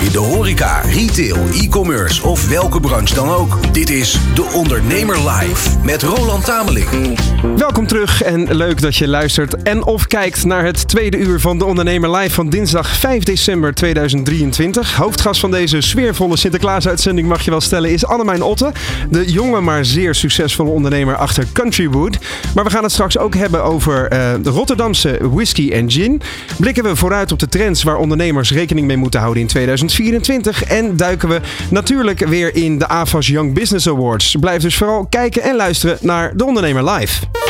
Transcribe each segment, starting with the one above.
In de horeca, retail, e-commerce of welke branche dan ook. Dit is De Ondernemer Live met Roland Tameling. Welkom terug en leuk dat je luistert en of kijkt naar het tweede uur van De Ondernemer Live van dinsdag 5 december 2023. Hoofdgast van deze sfeervolle Sinterklaas-uitzending mag je wel stellen is Annemijn Otte. De jonge maar zeer succesvolle ondernemer achter Countrywood. Maar we gaan het straks ook hebben over eh, de Rotterdamse whisky en gin. Blikken we vooruit op de trends waar ondernemers rekening mee moeten houden in 2024. En duiken we natuurlijk weer in de AFAS Young Business Awards. Blijf dus vooral kijken en luisteren naar De Ondernemer Live.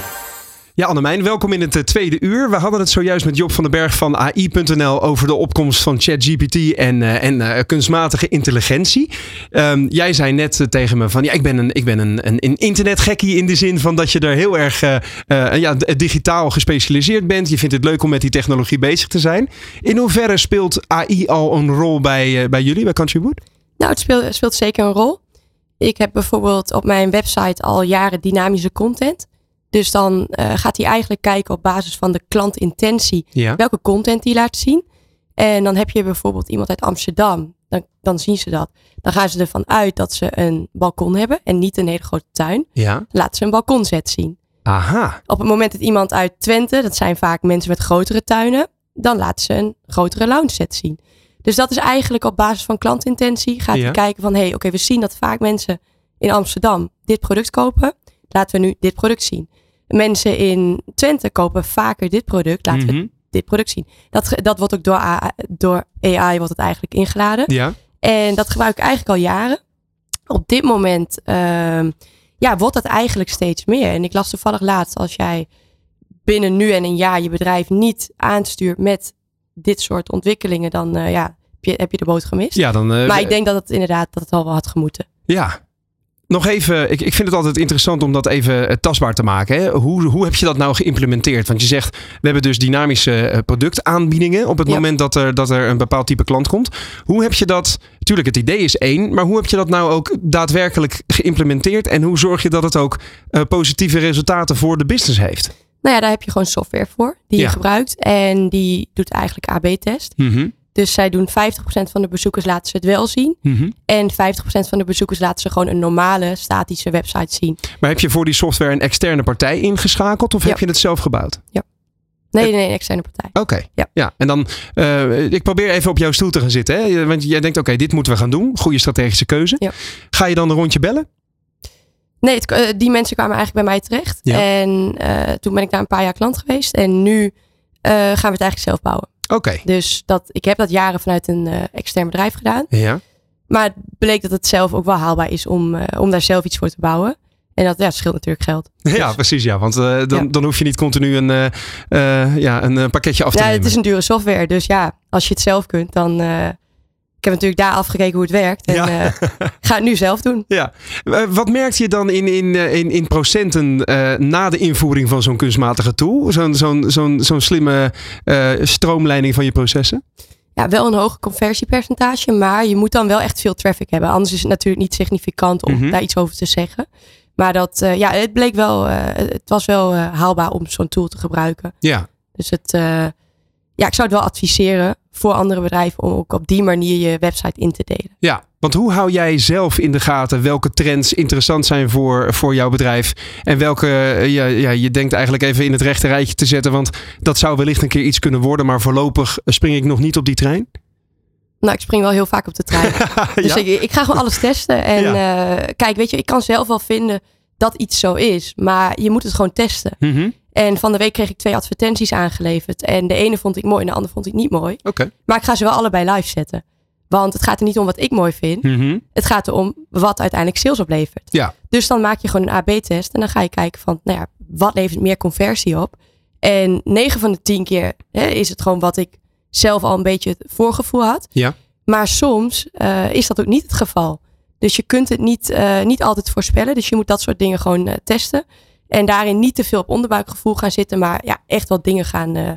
Ja, Annemijn, welkom in het eh, tweede uur. We hadden het zojuist met Job van den Berg van AI.nl over de opkomst van ChatGPT en, uh, en uh, kunstmatige intelligentie. Um, jij zei net tegen me van ja, ik ben, een, ik ben een, een, internetgekkie in de zin van dat je er heel erg ja, digitaal gespecialiseerd bent. Je vindt het leuk om met die technologie bezig te zijn. In hoeverre speelt AI al een rol bij, bij jullie, bij Countrywood? Nou, het speelt, speelt zeker een rol. Ik heb bijvoorbeeld op mijn website al jaren dynamische content. Dus dan uh, gaat hij eigenlijk kijken op basis van de klantintentie Ja. welke content die laat zien. En dan heb je bijvoorbeeld iemand uit Amsterdam. Dan, dan zien ze dat. Dan gaan ze ervan uit dat ze een balkon hebben en niet een hele grote tuin. Ja. Laten ze een balkonzet zien. Aha. Op het moment dat iemand uit Twente, dat zijn vaak mensen met grotere tuinen, dan laten ze een grotere lounge set zien. Dus dat is eigenlijk op basis van klantintentie. Gaat Ja. hij kijken van, hé, hey, oké, we zien dat vaak mensen in Amsterdam dit product kopen. Laten we nu dit product zien. Mensen in Twente kopen vaker dit product. Laten we Mhm. dit product zien. Dat, dat wordt ook door, A- door AI wordt het eigenlijk ingeladen. Ja. En dat gebruik ik eigenlijk al jaren. Op dit moment ehm, ja, wordt dat eigenlijk steeds meer. En ik las toevallig laatst, als jij binnen nu en een jaar je bedrijf niet aanstuurt met dit soort ontwikkelingen, dan eh, ja, heb, je, heb je de boot gemist. Ja, dan. eh, maar ik denk dat het inderdaad dat het al wel had gemoeten. Ja. Nog even, ik, ik vind het altijd interessant om dat even eh, tastbaar te maken. Hè? Hoe, hoe heb je dat nou geïmplementeerd? Want je zegt, we hebben dus dynamische eh, productaanbiedingen op het Ja. moment dat er, dat er een bepaald type klant komt. Hoe heb je dat, natuurlijk het idee is één, maar hoe heb je dat nou ook daadwerkelijk geïmplementeerd? En hoe zorg je dat het ook eh, positieve resultaten voor de business heeft? Nou ja, daar heb je gewoon software voor die Ja. je gebruikt. En die doet eigenlijk AB-test. Mhm, Dus zij doen 50% van de bezoekers laten ze het wel zien. mhm. En 50% van de bezoekers laten ze gewoon een normale statische website zien. Maar heb je voor die software een externe partij ingeschakeld of Ja. heb je het zelf gebouwd? Nee, nee, een externe partij. Oké. Ja. En dan, eh, ik probeer even op jouw stoel te gaan zitten. Hè? Want jij denkt, oké, dit moeten we gaan doen. Goede strategische keuze. Ja. Ga je dan een rondje bellen? Nee, het, eh, die mensen kwamen eigenlijk bij mij terecht. Ja. En eh, toen ben ik daar een paar jaar klant geweest. En nu gaan we het eigenlijk zelf bouwen. Oké. Dus dat, ik heb dat jaren vanuit een eh, extern bedrijf gedaan. Ja. Maar het bleek dat het zelf ook wel haalbaar is om, eh, om daar zelf iets voor te bouwen. En dat ja, scheelt natuurlijk geld. ja, precies. Ja. Want eh, dan, Ja. dan hoef je niet continu een, eh, eh, ja, een pakketje af te Ja, nemen. het is een dure software. Dus ja, als je het zelf kunt, dan... ik heb natuurlijk daar afgekeken hoe het werkt. En Ja. eh, ga het nu zelf doen. Ja. Wat merkte je dan in, in, eh, in, in procenten eh, na de invoering van zo'n kunstmatige tool? Zo'n zo'n zo'n zo'n slimme stroomleiding van je processen? Ja, wel een hoog conversiepercentage. Maar je moet dan wel echt veel traffic hebben. Anders is het natuurlijk niet significant om Mhm. daar iets over te zeggen. Maar dat, ja, het bleek wel... het was wel haalbaar om zo'n tool te gebruiken. Ja. Dus het, ja, ik zou het wel adviseren voor andere bedrijven om ook op die manier je website in te delen. Ja, want hoe hou jij zelf in de gaten welke trends interessant zijn voor, voor jouw bedrijf? En welke eh, ja, ja, je denkt eigenlijk even in het rechte rijtje te zetten, want dat zou wellicht een keer iets kunnen worden, maar voorlopig spring ik nog niet op die trein? Nou, ik spring wel heel vaak op de trein. Dus ik, ik ga gewoon alles testen. En eh, kijk, weet je, ik kan zelf wel vinden dat iets zo is. Maar je moet het gewoon testen. Mhm. En van de week kreeg ik twee advertenties aangeleverd. En de ene vond ik mooi en de andere vond ik niet mooi. Oké. Maar ik ga ze wel allebei live zetten. Want het gaat er niet om wat ik mooi vind. Mhm. Het gaat erom wat uiteindelijk sales oplevert. Ja. Dus dan maak je gewoon een AB-test. En dan ga je kijken van, nou ja, wat levert meer conversie op? En 9 van de 10 keer hè, is het gewoon wat ik zelf al een beetje het voorgevoel had. Ja. Maar soms eh, is dat ook niet het geval. Dus je kunt het niet, eh, niet altijd voorspellen. Dus je moet dat soort dingen gewoon eh, testen. En daarin niet te veel op onderbuikgevoel gaan zitten. Maar ja, echt wat dingen gaan, eh,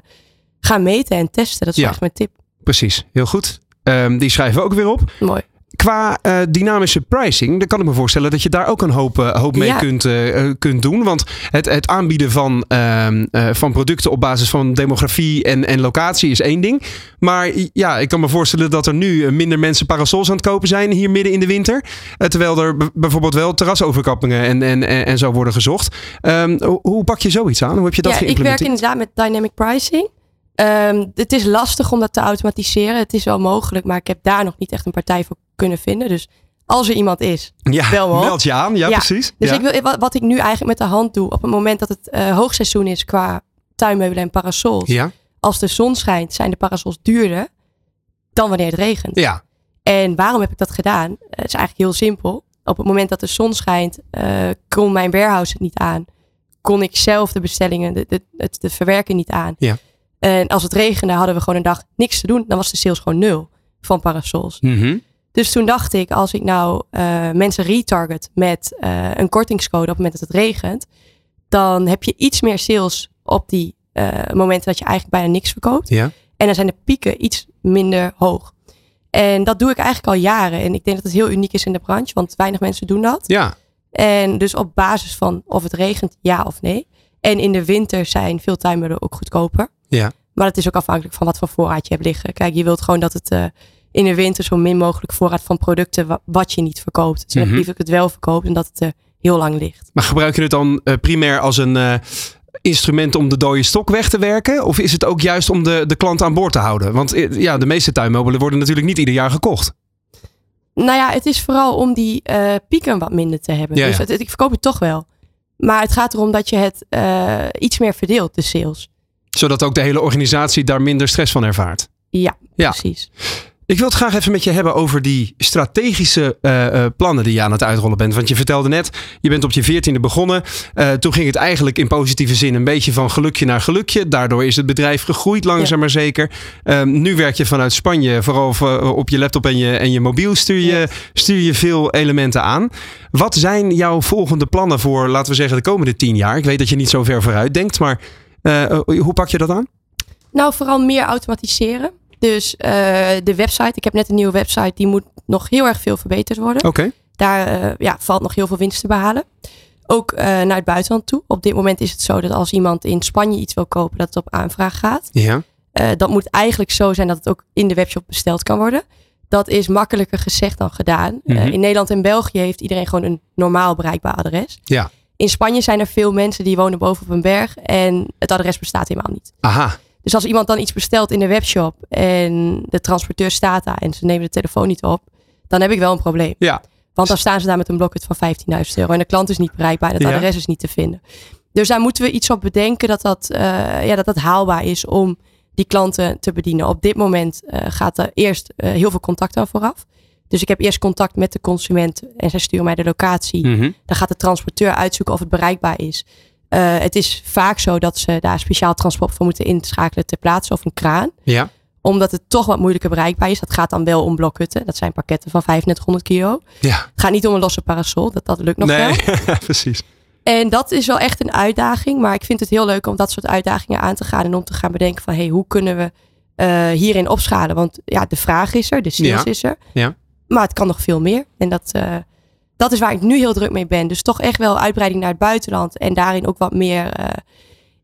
gaan meten en testen. Dat is Ja. echt mijn tip. Precies, heel goed. Ehm, die schrijven we ook weer op. Mooi. Qua eh, dynamische pricing, dan kan ik me voorstellen dat je daar ook een hoop, eh, hoop mee Ja. kunt, eh, kunt doen. Want het, het aanbieden van, ehm, eh, van producten op basis van demografie en, en locatie is één ding. Maar ja, ik kan me voorstellen dat er nu minder mensen parasols aan het kopen zijn hier midden in de winter. Terwijl er bijvoorbeeld wel terrasoverkappingen en, en, en, en zo worden gezocht. Ehm, hoe, pak je zoiets aan? Hoe heb je dat ja, ik werk inderdaad met dynamic pricing. Ehm, het is lastig om dat te automatiseren. Het is wel mogelijk, maar ik heb daar nog niet echt een partij voor kunnen vinden. Dus als er iemand is. Ja, meld je aan. Ja, Ja, precies. Dus ja. ik wil, wat, wat ik nu eigenlijk met de hand doe, op het moment dat het eh, hoogseizoen is qua tuinmeubelen en parasols. ja, Als de zon schijnt, zijn de parasols duurder dan wanneer het regent. ja. En waarom heb ik dat gedaan? Eh, Het is eigenlijk heel simpel. Op het moment dat de zon schijnt, eh, kon mijn warehouse het niet aan. Kon ik zelf de bestellingen, de, de, het de verwerken niet aan. Ja. En als het regende, hadden we gewoon een dag niks te doen. Dan was de sales gewoon nul van parasols. Mhm. Dus toen dacht ik, als ik nou eh, mensen retarget met eh, een kortingscode op het moment dat het regent, dan heb je iets meer sales op die eh, momenten dat je eigenlijk bijna niks verkoopt. ja. En dan zijn de pieken iets minder hoog. En dat doe ik eigenlijk al jaren. En ik denk dat het heel uniek is in de branche, want weinig mensen doen dat. Ja, En dus op basis van of het regent, ja of nee. En in de winter zijn veel tuinmiddelen ook goedkoper. Ja. Maar het is ook afhankelijk van wat voor voorraad je hebt liggen. Kijk, je wilt gewoon dat het eh, in de winter zo min mogelijk voorraad van producten wa- wat je niet verkoopt. Dus liever ik het wel verkoopt en dat het er heel lang ligt. Maar gebruik je het dan eh, primair als een eh, instrument om de dode stok weg te werken? Of is het ook juist om de, de klant aan boord te houden? Want eh, ja, de meeste tuinmeubelen worden natuurlijk niet ieder jaar gekocht. Nou ja, het is vooral om die eh, pieken wat minder te hebben. Ja, dus ja. het, het- ik verkoop het toch wel. Maar het gaat erom dat je het eh, iets meer verdeelt, de sales. Zodat ook de hele organisatie daar minder stress van ervaart. Ja, Ja. precies. Ik wil het graag even met je hebben over die strategische eh, eh, plannen die je aan het uitrollen bent. Want je vertelde net, je bent op je veertiende begonnen. Eh, toen ging het eigenlijk in positieve zin een beetje van gelukje naar gelukje. Daardoor is het bedrijf gegroeid, langzaam maar zeker. Ehm, nu werk je vanuit Spanje, vooral op je laptop en je, en je mobiel stuur je, stuur je veel elementen aan. Wat zijn jouw volgende plannen voor, laten we zeggen, de komende tien jaar? Ik weet dat je niet zo ver vooruit denkt, maar hoe pak je dat aan? Nou, vooral meer automatiseren. Dus eh, de website, ik heb net een nieuwe website, die moet nog heel erg veel verbeterd worden. Oké. Daar eh, ja, valt nog heel veel winst te behalen. Ook eh, naar het buitenland toe. Op dit moment is het zo dat als iemand in Spanje iets wil kopen, dat het op aanvraag gaat. Ja. Dat moet eigenlijk zo zijn dat het ook in de webshop besteld kan worden. Dat is makkelijker gezegd dan gedaan. Mhm. in Nederland en België heeft iedereen gewoon een normaal bereikbaar adres. Ja. In Spanje zijn er veel mensen die wonen boven op een berg en het adres bestaat helemaal niet. Aha. Dus als iemand dan iets bestelt in de webshop en de transporteur staat daar en ze nemen de telefoon niet op, dan heb ik wel een probleem. Ja. Want dan staan ze daar met een blokket van 15.000 euro en de klant is niet bereikbaar, het Ja. adres is niet te vinden. Dus daar moeten we iets op bedenken dat dat, eh, ja, dat, dat haalbaar is om die klanten te bedienen. Op dit moment eh, gaat er eerst eh, heel veel contact aan vooraf. Dus ik heb eerst contact met de consument en zij sturen mij de locatie. Mhm. Dan gaat de transporteur uitzoeken of het bereikbaar is. Eh, het is vaak zo dat ze daar speciaal transport voor moeten inschakelen ter plaatse of een kraan. Ja. Omdat het toch wat moeilijker bereikbaar is. Dat gaat dan wel om blokhutten. Dat zijn pakketten van 3500 kilo. Ja. Het gaat niet om een losse parasol. Dat, dat lukt nog wel. nee, precies. En dat is wel echt een uitdaging. Maar ik vind het heel leuk om dat soort uitdagingen aan te gaan. En om te gaan bedenken van hey, hoe kunnen we eh, hierin opschalen. Want ja, de vraag is er. De sales Ja. is er. Ja. Maar het kan nog veel meer. En dat, eh, dat is waar ik nu heel druk mee ben. Dus toch echt wel uitbreiding naar het buitenland. En daarin ook wat meer eh,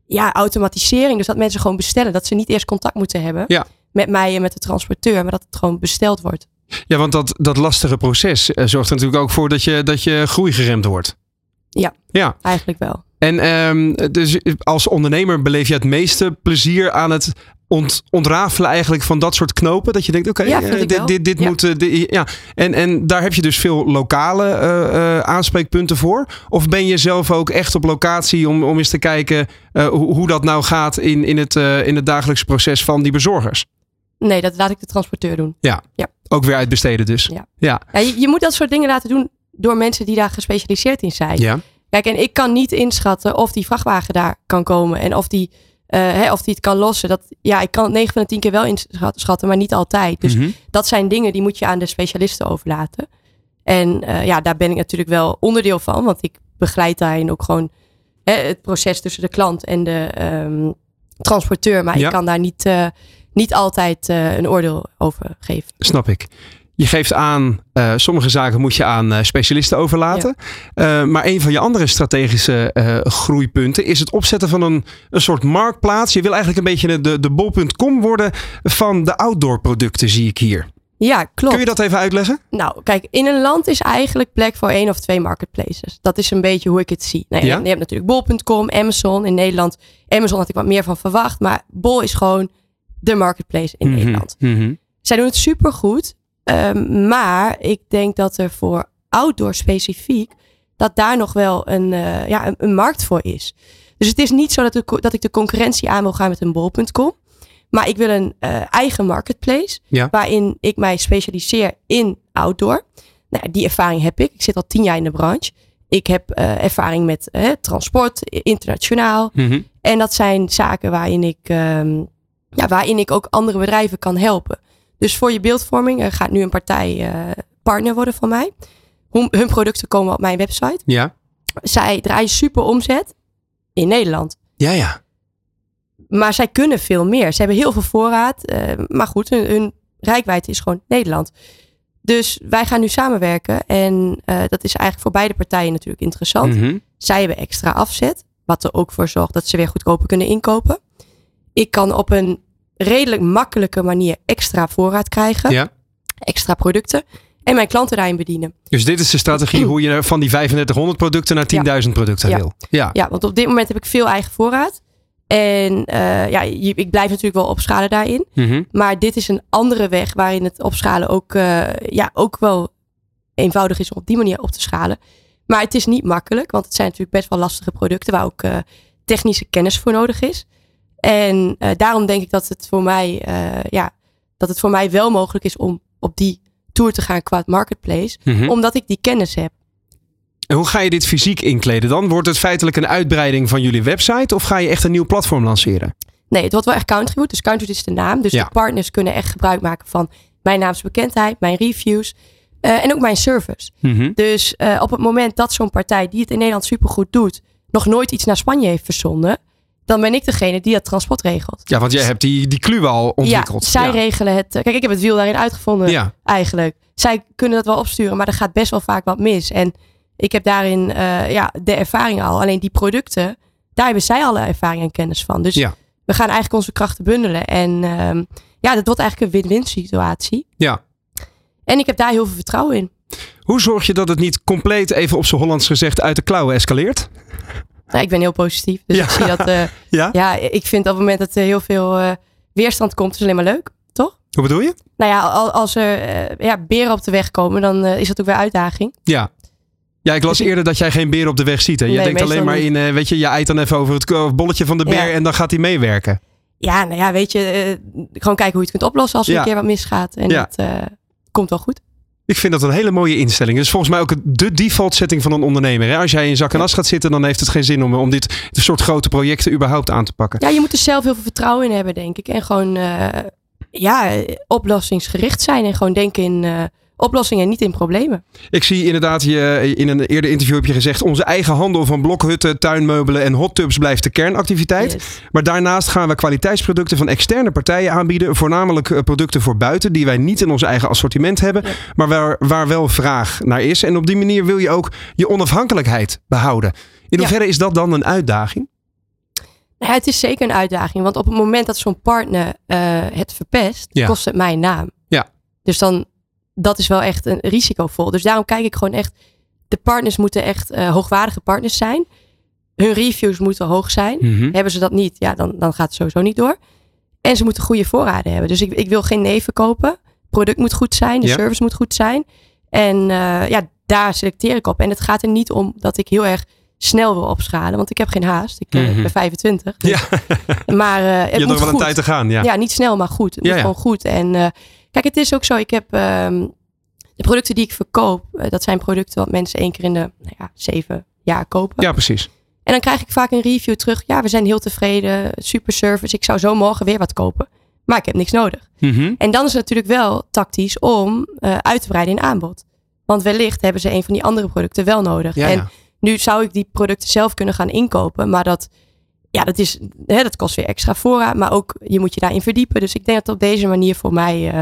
ja, automatisering. Dus dat mensen gewoon bestellen. Dat ze niet eerst contact moeten hebben Ja. met mij en met de transporteur. Maar dat het gewoon besteld wordt. Ja, want dat, dat lastige proces eh, zorgt er natuurlijk ook voor dat je, dat je groei geremd wordt. Ja. Ja. Eigenlijk wel. En ehm, dus als ondernemer beleef je het meeste plezier aan het ont, ontrafelen eigenlijk van dat soort knopen. Dat je denkt, oké, Ja, eh, dit, dit, dit Ja. moet... eh, ja. en, en daar heb je dus veel lokale eh, aanspreekpunten voor? Of ben je zelf ook echt op locatie om, om eens te kijken hoe, hoe dat nou gaat in, in, het, in het dagelijkse proces van die bezorgers? Nee, dat laat ik de transporteur doen. Ook weer uitbesteden dus. Ja. Ja. Ja, je, je moet dat soort dingen laten doen door mensen die daar gespecialiseerd in zijn. Ja. Kijk, en ik kan niet inschatten of die vrachtwagen daar kan komen en of die hè, of die het kan lossen. Dat, ja, ik kan het 9 van de 10 keer wel inschatten, maar niet altijd. Dus Mhm. dat zijn dingen die moet je aan de specialisten overlaten. En eh, ja, daar ben ik natuurlijk wel onderdeel van, want ik begeleid daarin ook gewoon hè, het proces tussen de klant en de ehm, transporteur. Maar Ja. ik kan daar niet, eh, niet altijd eh, een oordeel over geven. Snap ik. Je geeft aan, eh, sommige zaken moet je aan eh, specialisten overlaten. Eh, maar een van je andere strategische groeipunten is het opzetten van een, een soort marktplaats. Je wil eigenlijk een beetje de, de bol.com worden van de outdoor producten, zie ik hier. Ja, klopt. Kun je dat even uitleggen? Nou, kijk, in een land is eigenlijk plek voor één of twee marketplaces. Dat is een beetje hoe ik het zie. Nou, Ja? Je hebt natuurlijk bol.com, Amazon in Nederland. Amazon had ik wat meer van verwacht, maar bol is gewoon de marketplace in Mhm, Nederland. mhm. Zij doen het supergoed, ehm, maar ik denk dat er voor outdoor specifiek, dat daar nog wel een, eh, ja, een, een markt voor is. Dus het is niet zo dat, de dat ik de concurrentie aan wil gaan met een bol.com. Maar ik wil een eh, eigen marketplace Ja. waarin ik mij specialiseer in outdoor. Nou, die ervaring heb ik. Ik zit al tien jaar in de branche. Ik heb eh, ervaring met transport, internationaal. Mhm. En dat zijn zaken waarin ik, ehm, ja, waarin ik ook andere bedrijven kan helpen. Dus voor je beeldvorming gaat nu een partij eh, partner worden van mij. Hun, hun producten komen op mijn website. Ja. Zij draaien super omzet in Nederland. Ja, ja. Maar zij kunnen veel meer. Ze hebben heel veel voorraad. eh, maar goed, hun, hun rijkwijde is gewoon Nederland. Dus wij gaan nu samenwerken. En eh, dat is eigenlijk voor beide partijen natuurlijk interessant. Mhm. Zij hebben extra afzet. Wat er ook voor zorgt dat ze weer goedkoper kunnen inkopen. Ik kan op een redelijk makkelijke manier extra voorraad krijgen. Ja. Extra producten. En mijn klanten daarin bedienen. Dus dit is de strategie hoe je van die 3500 producten naar 10.000 producten Ja. wil. Ja. Ja, want op dit moment heb ik veel eigen voorraad. En eh, ja, ik blijf natuurlijk wel opschalen daarin. Mhm. Maar dit is een andere weg waarin het opschalen ook, eh, ja, ook wel eenvoudig is om op die manier op te schalen. Maar het is niet makkelijk, want het zijn natuurlijk best wel lastige producten waar ook eh, technische kennis voor nodig is. En eh, daarom denk ik dat het voor mij, eh, ja, dat het voor mij wel mogelijk is om op die tour te gaan qua marketplace, Mhm. omdat ik die kennis heb. En hoe ga je dit fysiek inkleden dan? Wordt het feitelijk een uitbreiding van jullie website of ga je echt een nieuw platform lanceren? Nee, het wordt wel echt Countrywood. Dus Countrywood is de naam. Dus Ja. de partners kunnen echt gebruik maken van mijn naamsbekendheid, mijn reviews eh, en ook mijn service. Mhm. Dus op het moment dat zo'n partij die het in Nederland supergoed doet, nog nooit iets naar Spanje heeft verzonden, dan ben ik degene die het transport regelt. Ja, want jij hebt die, die kluwe al ontwikkeld. Ja, zij ja. regelen het. Kijk, ik heb het wiel daarin uitgevonden Ja. eigenlijk. Zij kunnen dat wel opsturen, maar er gaat best wel vaak wat mis. En ik heb daarin eh, ja, de ervaring al. Alleen die producten, daar hebben zij alle ervaring en kennis van. Dus Ja. we gaan eigenlijk onze krachten bundelen. En ehm, ja, dat wordt eigenlijk een win-win situatie. Ja. En ik heb daar heel veel vertrouwen in. Hoe zorg je dat het niet compleet, even op zijn Hollands gezegd, uit de klauwen escaleert? Nou, ik ben heel positief. Dus Ja. ik zie dat. eh, Ja? ja, ik vind op het moment dat er heel veel eh, weerstand komt, is het alleen maar leuk. Toch? Hoe bedoel je? Nou ja, al- als er eh, ja, beren op de weg komen, dan is dat ook weer uitdaging. Ja. Ja, ik las Dus eerder dat jij geen beer op de weg ziet. Hè? Je Nee, denkt alleen maar in, weet je, je eit dan even over het bolletje van de beer Ja. en dan gaat hij meewerken. Ja, nou ja, weet je, gewoon kijken hoe je het kunt oplossen als er een keer wat misgaat. En dat komt wel goed. Ik vind dat een hele mooie instelling. Is volgens mij ook de default setting van een ondernemer. Hè? Als jij in zak en as gaat zitten, dan heeft het geen zin om, om dit dit soort grote projecten überhaupt aan te pakken. Ja, je moet er zelf heel veel vertrouwen in hebben, denk ik. En gewoon, eh, ja, oplossingsgericht zijn. En gewoon denken in eh, oplossingen en niet in problemen. Ik zie inderdaad, je, in een eerder interview heb je gezegd... onze eigen handel van blokhutten, tuinmeubelen en hot tubs blijft de kernactiviteit. Yes. Maar daarnaast gaan we kwaliteitsproducten van externe partijen aanbieden. Voornamelijk eh, producten voor buiten die wij niet in ons eigen assortiment hebben. Ja. Maar waar, waar wel vraag naar is. En op die manier wil je ook je onafhankelijkheid behouden. In Ja. hoeverre is dat dan een uitdaging? Nou ja, het is zeker een uitdaging. Want op het moment dat zo'n partner eh, het verpest, Ja. kost het mijn naam. Ja. Dus dan, dat is wel echt een risicovol. Dus daarom kijk ik gewoon echt, de partners moeten echt eh, hoogwaardige partners zijn. Hun reviews moeten hoog zijn. Hebben ze dat niet, ja, dan, dan gaat het sowieso niet door. En ze moeten goede voorraden hebben. Dus ik, ik wil geen neven kopen. Het product moet goed zijn. De Ja. service moet goed zijn. En eh, ja, daar selecteer ik op. En het gaat er niet om dat ik heel erg snel wil opschalen. Want ik heb geen haast. Ik eh, Mhm. ben 25. dus- Ja, Maar het je hebt moet nog wel een goed. tijd te gaan. Ja. Ja, niet snel, maar goed. Het Ja, moet gewoon goed. En kijk, het is ook zo. Ik heb ehm, de producten die ik verkoop. eh, dat zijn producten wat mensen één keer in de nou ja, zeven jaar kopen. ja, precies. En dan krijg ik vaak een review terug. Ja, we zijn heel tevreden. Super service. Ik zou zo morgen weer wat kopen. Maar ik heb niks nodig. Mhm. En dan is het natuurlijk wel tactisch om eh, uit te breiden in aanbod. Want wellicht hebben ze een van die andere producten wel nodig. Ja, en ja. nu zou ik die producten zelf kunnen gaan inkopen. Maar dat, ja, dat, is, hè, dat kost weer extra voorraad. Maar ook je moet je daarin verdiepen. Dus ik denk dat het op deze manier voor mij eh,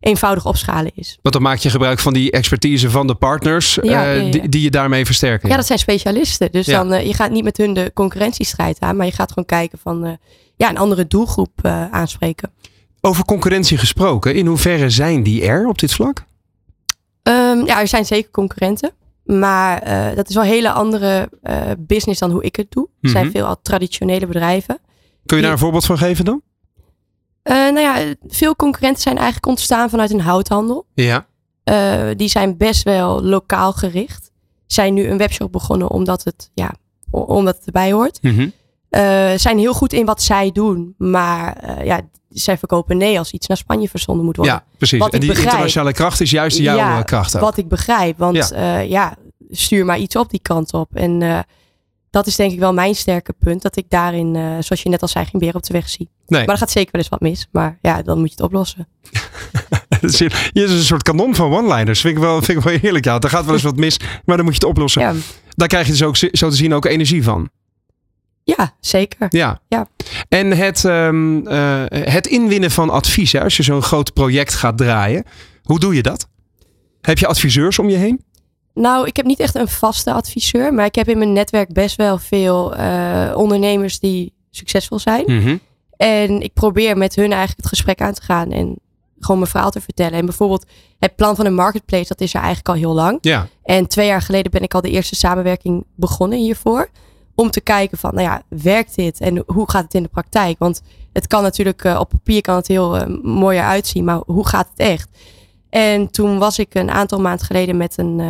eenvoudig opschalen is. Want dan maak je gebruik van die expertise van de partners Ja, eh, ja, ja. Die, die je daarmee versterken. Ja, dat zijn specialisten. Dus dan, eh, je gaat niet met hun de concurrentiestrijd aan. Maar je gaat gewoon kijken van ja, een andere doelgroep aanspreken. Over concurrentie gesproken, in hoeverre zijn die er op dit vlak? Ehm, ja, er zijn zeker concurrenten. Maar eh, dat is wel een hele andere eh, business dan hoe ik het doe. Het zijn Mhm. veel al traditionele bedrijven. Kun je daar een voorbeeld van geven dan? Eh, nou ja, veel concurrenten zijn eigenlijk ontstaan vanuit een houthandel. Ja. Die zijn best wel lokaal gericht. Zijn nu een webshop begonnen omdat het, ja, omdat het erbij hoort. Eh, zijn heel goed in wat zij doen. Maar ja, zij verkopen nee als iets naar Spanje verzonden moet worden. Ja, precies. Wat En die begrijp- internationale kracht is juist jouw Ja, eh, kracht. ook. Wat ik begrijp. Want Ja. ja. ja, stuur maar iets op die kant op. En eh, dat is denk ik wel mijn sterke punt. Dat ik daarin, eh, zoals je net al zei, geen beer op de weg zie. Nee. Maar er gaat zeker wel eens wat mis. Maar ja, dan moet je het oplossen. Je is een soort kanon van one-liners. Vind ik wel, vind ik wel heerlijk. Ja, er gaat wel eens wat mis, maar dan moet je het oplossen. Ja, Daar krijg je dus ook zo te zien ook energie van. Ja zeker. Ja. Ja. En het, ehm, eh, het inwinnen van advies, hè, als je zo'n groot project gaat draaien, hoe doe je dat? Heb je adviseurs om je heen? Nou, ik heb niet echt een vaste adviseur. Maar ik heb in mijn netwerk best wel veel eh, ondernemers die succesvol zijn. Mhm. En ik probeer met hun eigenlijk het gesprek aan te gaan. En gewoon mijn verhaal te vertellen. En bijvoorbeeld het plan van een marketplace, dat is er eigenlijk al heel lang. Ja. En twee jaar geleden ben ik al de eerste samenwerking begonnen hiervoor. Om te kijken van, nou ja, werkt dit en hoe gaat het in de praktijk? Want het kan natuurlijk, eh, op papier kan het heel eh, mooi eruit zien, maar hoe gaat het echt? En toen was ik een aantal maanden geleden met een,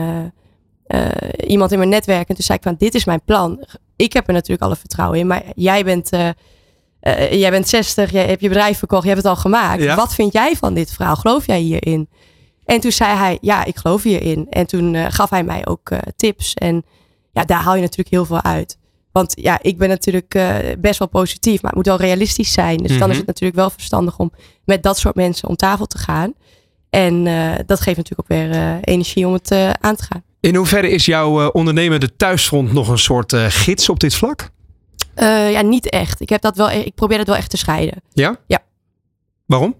eh, iemand in mijn netwerk. En toen zei ik van, dit is mijn plan. Ik heb er natuurlijk alle vertrouwen in, maar jij bent, jij bent 60, jij hebt je bedrijf verkocht, je hebt het al gemaakt. Ja. Wat vind jij van dit verhaal? Geloof jij hierin? En toen zei hij, ja, ik geloof hierin. En toen gaf hij mij ook tips. En ja, daar haal je natuurlijk heel veel uit. Want ja, ik ben natuurlijk eh, best wel positief, maar het moet wel realistisch zijn. Dus dan Mhm. is het natuurlijk wel verstandig om met dat soort mensen om tafel te gaan. En eh, dat geeft natuurlijk ook weer eh, energie om het aan te gaan. In hoeverre is jouw ondernemende thuisfront nog een soort gids op dit vlak? Ja, niet echt. Ik, heb dat wel, ik probeer dat wel echt te scheiden. Ja? Ja. Waarom?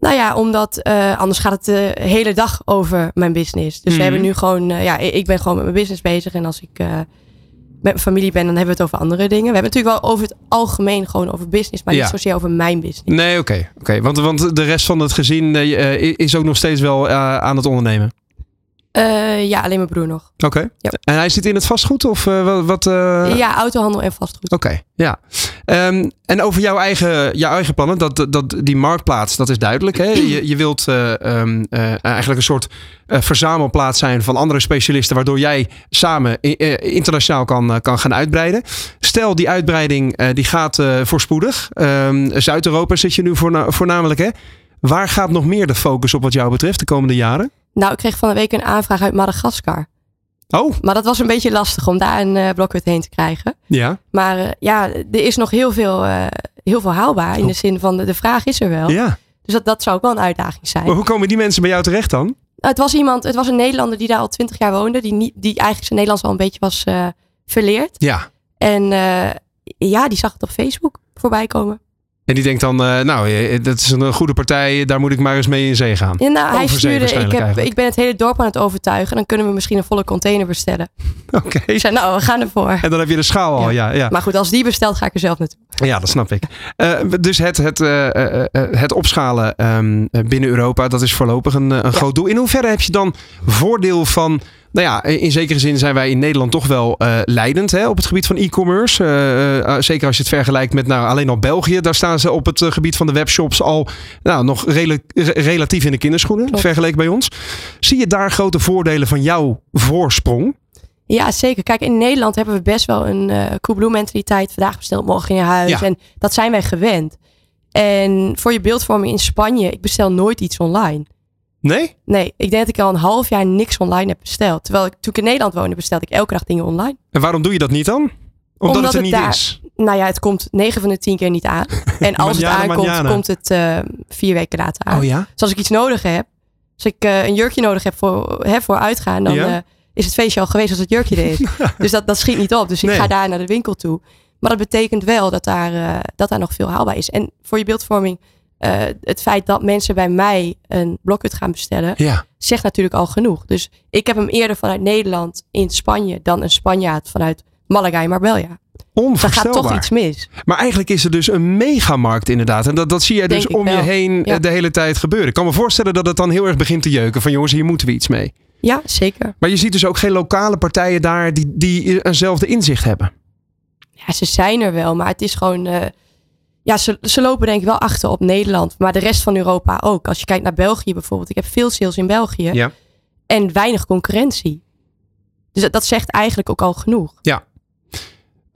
Nou ja, omdat anders gaat het de hele dag over mijn business. Dus Mhm. we hebben nu gewoon, ja, ik ben gewoon met mijn business bezig. En als ik mijn familie ben, dan hebben we het over andere dingen. We hebben het natuurlijk wel over het algemeen gewoon over business, maar Ja. niet zozeer over mijn business. Nee, oké. oké. Want, want de rest van het gezin eh, is ook nog steeds wel eh, aan het ondernemen. Eh, ja, alleen mijn broer nog. Oké. Ja. En hij zit in het vastgoed of eh, wat? eh, ja, autohandel en vastgoed. Oké, ja. Ehm, en over jouw eigen, jouw eigen plannen, dat, dat, die marktplaats, dat is duidelijk. Hè? Je, je wilt eh, ehm, eh, eigenlijk een soort verzamelplaats zijn van andere specialisten, waardoor jij samen internationaal kan, kan gaan uitbreiden. Stel, die uitbreiding die gaat voorspoedig. Ehm, Zuid-Europa zit je nu voorna- voornamelijk. Hè? Waar gaat nog meer de focus op wat jou betreft de komende jaren? Nou, ik kreeg van de week een aanvraag uit Madagaskar. Oh, Maar dat was een beetje lastig om daar een uh, blokhut heen te krijgen. ja. Maar uh, ja, er is nog heel veel, uh, heel veel haalbaar. In Oh. de zin van de, de vraag is er wel. ja. Dus dat, dat zou ook wel een uitdaging zijn. Maar hoe komen die mensen bij jou terecht dan? Nou, het was iemand, het was een Nederlander die daar al twintig jaar woonde. Die, niet, die eigenlijk zijn Nederlands al een beetje was verleerd. Ja. En ja, die zag het op Facebook voorbij komen. En die denkt dan, uh, nou, dat is een goede partij, daar moet ik maar eens mee in zee gaan. Ja, nou, hij stuurde, ik, heb, ik ben het hele dorp aan het overtuigen. Dan kunnen we misschien een volle container bestellen. Oké. Okay. Ik zei, nou, we gaan ervoor. En dan heb je de schaal al, ja. ja. Maar goed, als die bestelt, ga ik er zelf naartoe. Ja, dat snap ik. Uh, dus het, het, uh, het opschalen um, binnen Europa, dat is voorlopig een, een ja. groot doel. In hoeverre heb je dan voordeel van nou ja, in zekere zin zijn wij in Nederland toch wel uh, leidend hè, op het gebied van e-commerce. Uh, uh, zeker als je het vergelijkt met nou, alleen al België. Daar staan ze op het gebied van de webshops al nou, nog rela relatief in de kinderschoenen. Klopt. Vergeleken bij ons. Zie je daar grote voordelen van jouw voorsprong? Ja, zeker. Kijk, in Nederland hebben we best wel een uh, Coolblue mentaliteit. Vandaag besteld, morgen in je huis. Ja. En dat zijn wij gewend. En voor je beeldvorming in Spanje, ik bestel nooit iets online. Nee? Nee, ik denk dat ik al een half jaar niks online heb besteld. Terwijl ik, toen ik in Nederland woonde, bestelde ik elke dag dingen online. En waarom doe je dat niet dan? Omdat, Omdat het er het niet daar- is. Nou ja, het komt 9 van de 10 keer niet aan. En als het aankomt, manjana. komt het eh, vier weken later aan. Oh ja? Dus als ik iets nodig heb, als ik eh, een jurkje nodig heb voor, hè, voor uitgaan, dan Ja. eh, is het feestje al geweest als het jurkje er is. dus dat, dat schiet niet op. Dus ik ga daar naar de winkel toe. Maar dat betekent wel dat daar, dat daar nog veel haalbaar is. En voor je beeldvorming, eh, het feit dat mensen bij mij een blokhut gaan bestellen, Ja. zegt natuurlijk al genoeg. Dus ik heb hem eerder vanuit Nederland in Spanje dan een Spanjaard vanuit Malaga in Marbella. Daar gaat Onvoorstelbaar. toch iets mis. Maar eigenlijk is er dus een megamarkt inderdaad. En dat, dat zie jij dus Denk om je heen Ja. eh, de hele tijd gebeuren. Ik kan me voorstellen dat het dan heel erg begint te jeuken. Van jongens, hier moeten we iets mee. Ja, zeker. Maar je ziet dus ook geen lokale partijen daar die, die eenzelfde inzicht hebben. Ja, ze zijn er wel, maar het is gewoon. eh, ja, ze, ze lopen denk ik wel achter op Nederland, maar de rest van Europa ook. Als je kijkt naar België bijvoorbeeld, ik heb veel sales in België Ja. en weinig concurrentie. Dus dat, dat zegt eigenlijk ook al genoeg.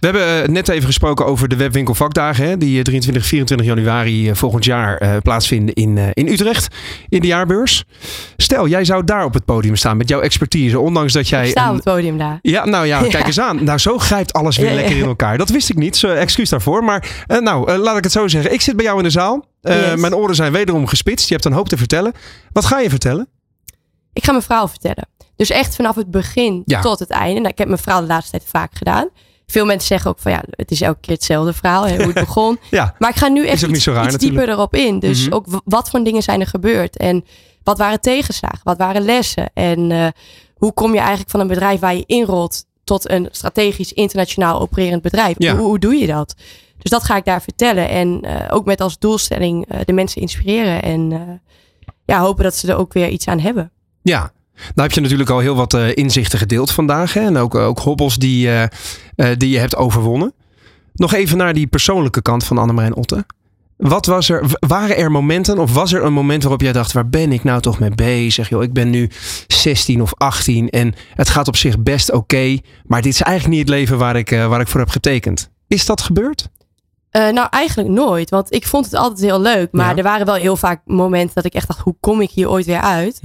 We hebben eh, net even gesproken over de webwinkel vakdagen. Hè, die eh, 23, 24 januari eh, volgend jaar eh, plaatsvinden in, eh, in Utrecht. In de jaarbeurs. Stel, jij zou daar op het podium staan met jouw expertise. Ondanks dat jij... Ik sta op het podium daar. Ja, nou ja, Ja. kijk eens aan. Nou, zo grijpt alles weer Ja, lekker in elkaar. Dat wist ik niet. Excuus daarvoor. Maar eh, nou, eh, laat ik het zo zeggen. Ik zit bij jou in de zaal. Eh, Yes. Mijn oren zijn wederom gespitst. Je hebt een hoop te vertellen. Wat ga je vertellen? Ik ga mijn verhaal vertellen. Dus echt vanaf het begin Ja. tot het einde. Nou, ik heb mijn verhaal de laatste tijd vaak gedaan. Veel mensen zeggen ook van ja, het is elke keer hetzelfde verhaal, hè, hoe het begon. Ja, Maar ik ga nu echt iets, raar dieper erop in. Dus Mhm. ook wat voor dingen zijn er gebeurd? En wat waren tegenslagen? Wat waren lessen? En eh, hoe kom je eigenlijk van een bedrijf waar je inrolt tot een strategisch internationaal opererend bedrijf? Ja. Hoe, hoe doe je dat? Dus dat ga ik daar vertellen. En eh, ook met als doelstelling eh, de mensen inspireren. En ja, hopen dat ze er ook weer iets aan hebben. Ja. Nou heb je natuurlijk al heel wat eh, inzichten gedeeld vandaag. Hè? En ook, ook hobbels die, eh, eh, die je hebt overwonnen. Nog even naar die persoonlijke kant van Annemarijn Otte. Wat was er, waren er momenten of was er een moment waarop jij dacht, waar ben ik nou toch mee bezig? Joh, ik ben nu 16 of 18 en het gaat op zich best oké. maar dit is eigenlijk niet het leven waar ik, eh, waar ik voor heb getekend. Is dat gebeurd? Eh, nou, eigenlijk nooit. Want ik vond het altijd heel leuk. Maar Ja. er waren wel heel vaak momenten dat ik echt dacht, hoe kom ik hier ooit weer uit?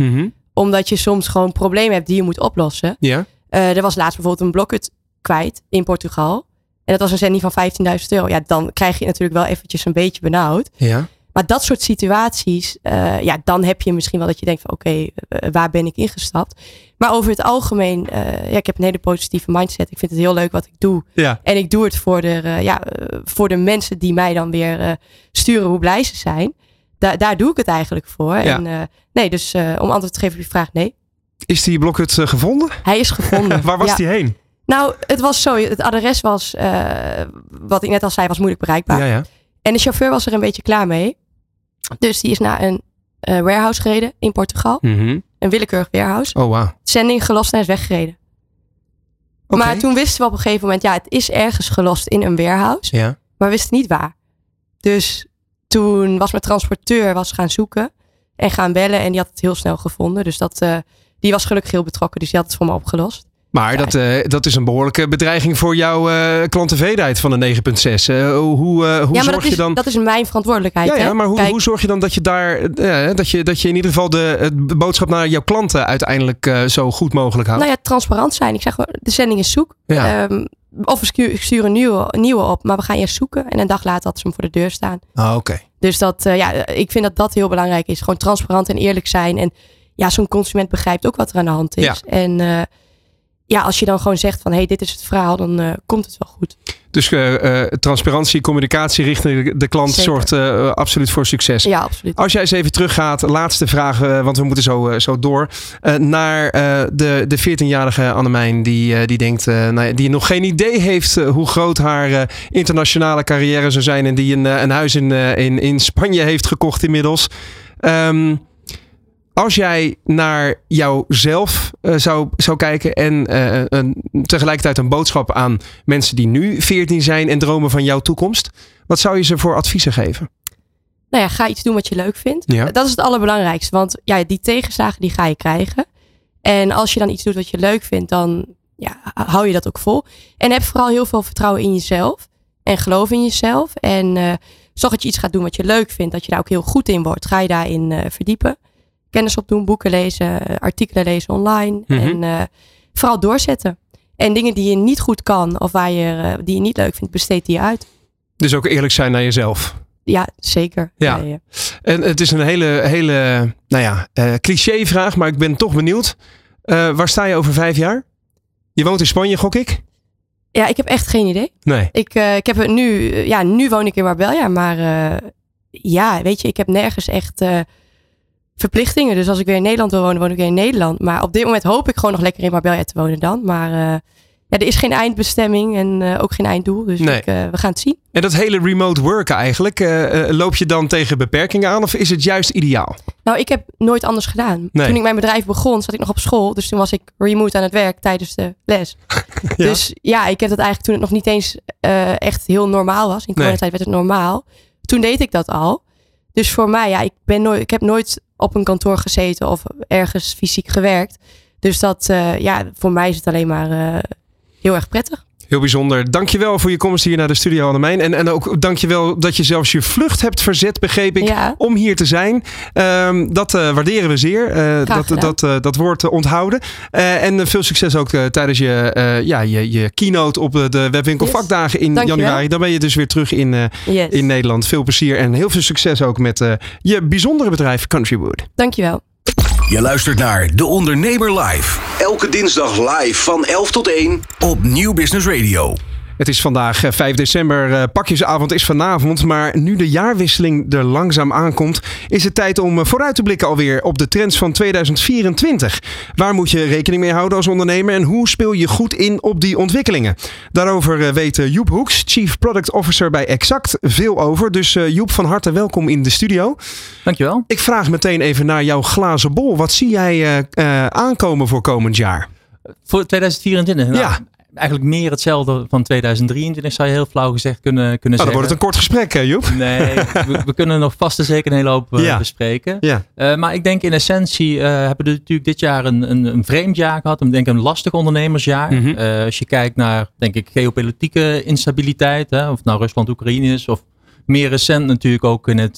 Omdat je soms gewoon problemen hebt die je moet oplossen. Ja. Eh, er was laatst bijvoorbeeld een blokhut kwijt in Portugal. En dat was een zending van 15.000 euro. Ja, dan krijg je natuurlijk wel eventjes een beetje benauwd. Ja. Maar dat soort situaties, eh, ja, dan heb je misschien wel dat je denkt van oké, eh, waar ben ik ingestapt? Maar over het algemeen, ja, ik heb een hele positieve mindset. Ik vind het heel leuk wat ik doe. Ja. En ik doe het voor de, ja, voor de mensen die mij dan weer sturen hoe blij ze zijn. Da daar doe ik het eigenlijk voor. En, eh, nee, dus eh, om antwoord te geven op je vraag, nee. Is die blokhut eh, gevonden? Hij is gevonden. Waar was Ja. die heen? Nou, het was zo. Het adres was, wat ik net al zei, was moeilijk bereikbaar. Ja, ja. En de chauffeur was er een beetje klaar mee. Dus die is naar een eh, warehouse gereden in Portugal. Mhm. Een willekeurig warehouse. Oh, wauw. Zending gelost en is weggereden. Maar toen wisten we op een gegeven moment, ja, het is ergens gelost in een warehouse. Ja. Maar we wisten niet waar. Dus toen was mijn transporteur was gaan zoeken en gaan bellen. En die had het heel snel gevonden. Dus dat, eh, die was gelukkig heel betrokken. Dus die had het voor me opgelost. Maar dat, eh, dat is een behoorlijke bedreiging voor jouw klanttevredenheid van de 9.6. Eh, hoe hoe ja, maar zorg dat is, je dan... dat is mijn verantwoordelijkheid. ja, ja, maar hoe, Kijk, hoe zorg je dan dat je daar dat, je, dat je in ieder geval de boodschap naar jouw klanten uiteindelijk zo goed mogelijk houdt? Nou ja, transparant zijn. Ik zeg, de zending is zoek. Ja. Ehm, of we stu- sturen een nieuwe, nieuwe op, maar we gaan eerst zoeken. En een dag later had ze hem voor de deur staan. Ah, oké. Dus dat, eh, ja, ik vind dat dat heel belangrijk is. Gewoon transparant en eerlijk zijn. En ja, zo'n consument begrijpt ook wat er aan de hand is. Ja. En eh, ja, als je dan gewoon zegt van, hé, hey, dit is het verhaal, dan eh, komt het wel goed. Dus eh, eh, transparantie, communicatie richting de klant Zeker. zorgt absoluut voor succes. Ja, absoluut. Als jij eens even teruggaat, laatste vraag, want we moeten zo, zo door. naar de, de 14-jarige Annemijn, die, die denkt, nou die nog geen idee heeft hoe groot haar internationale carrière zou zijn. En die een, een huis in, in, in Spanje heeft gekocht inmiddels. Ehm, als jij naar jouzelf eh, zou, zou kijken en eh, een, tegelijkertijd een boodschap aan mensen die nu 14 zijn en dromen van jouw toekomst, wat zou je ze voor adviezen geven? Nou ja, ga iets doen wat je leuk vindt. Ja. Dat is het allerbelangrijkste. Want ja, die tegenslagen die ga je krijgen. En als je dan iets doet wat je leuk vindt, dan ja, hou je dat ook vol. En heb vooral heel veel vertrouwen in jezelf. En geloof in jezelf. En eh, zorg dat je iets gaat doen wat je leuk vindt. Dat je daar ook heel goed in wordt. Ga je daarin verdiepen. Kennis opdoen, boeken lezen, eh, artikelen lezen online. Mhm. En eh, vooral doorzetten. En dingen die je niet goed kan of waar je, eh, die je niet leuk vindt, besteed die uit. Dus ook eerlijk zijn naar jezelf. Ja, zeker. Ja. En het is een hele, hele nou ja, uh, cliché vraag, maar ik ben toch benieuwd. Uh, waar sta je over vijf jaar? Je woont in Spanje, gok ik? Ja, ik heb echt geen idee. Nee. Ik, uh, ik heb het nu, ja, nu woon ik in Marbella, maar ja, weet je, ik heb nergens echt verplichtingen. Dus als ik weer in Nederland wil wonen, woon ik weer in Nederland. Maar op dit moment hoop ik gewoon nog lekker in Marbella te wonen dan. Maar ja, er is geen eindbestemming en uh, ook geen einddoel. Dus nee. ik, uh, we gaan het zien. En dat hele remote worken eigenlijk, loop je dan tegen beperkingen aan of is het juist ideaal? Nou, ik heb nooit anders gedaan. Nee. Toen ik mijn bedrijf begon, zat ik nog op school. Dus toen was ik remote aan het werk tijdens de les. ja. Dus ja, ik heb dat eigenlijk toen het nog niet eens echt heel normaal was. In coronatijd nee. werd het normaal. Toen deed ik dat al. Dus voor mij, ja, ik, ben nooit, ik heb nooit op een kantoor gezeten of ergens fysiek gewerkt. Dus dat, ja, voor mij is het alleen maar heel erg prettig. Heel bijzonder. Dankjewel voor je komst hier naar de studio Annemijn. En, en ook dankjewel dat je zelfs je vlucht hebt verzet, begreep ik, ja. om hier te zijn. Um, dat uh, waarderen we zeer. Uh, dat, dat, uh, dat wordt onthouden. en veel succes ook tijdens je, ja, je, je keynote op de Webwinkel yes. vakdagen in Dankjewel. januari. Dan ben je dus weer terug in, yes. in Nederland. Veel plezier en heel veel succes ook met je bijzondere bedrijf Countrywood. Dankjewel. Je luistert naar De Ondernemer Live. Elke dinsdag live van 11 tot 1 op Nieuw Business Radio. Het is vandaag 5 december, pakjesavond is vanavond. Maar nu de jaarwisseling er langzaam aankomt, is het tijd om vooruit te blikken alweer op de trends van 2024. Waar moet je rekening mee houden als ondernemer en hoe speel je goed in op die ontwikkelingen? Daarover weet Joep Hoeks, Chief Product Officer bij Exact, veel over. Dus Joep, van harte welkom in de studio. Dankjewel. Ik vraag meteen even naar jouw glazen bol. Wat zie jij aankomen voor komend jaar? Voor 2024? Nou, ja. Eigenlijk meer hetzelfde van 2023 zou je heel flauw gezegd kunnen, kunnen oh, zeggen. Dan wordt het een kort gesprek, hè, Joep? Nee, we, we, kunnen nog vast en zeker een hele hoop ja. bespreken. Ja. Uh, maar ik denk in essentie uh, hebben we natuurlijk dit jaar een, een, een vreemd jaar gehad. Ik denk een lastig ondernemersjaar. Mhm. Mm -hmm. als je kijkt naar, denk ik, geopolitieke instabiliteit. Hè, of het nou Rusland-Oekraïne is. Of meer recent natuurlijk ook in het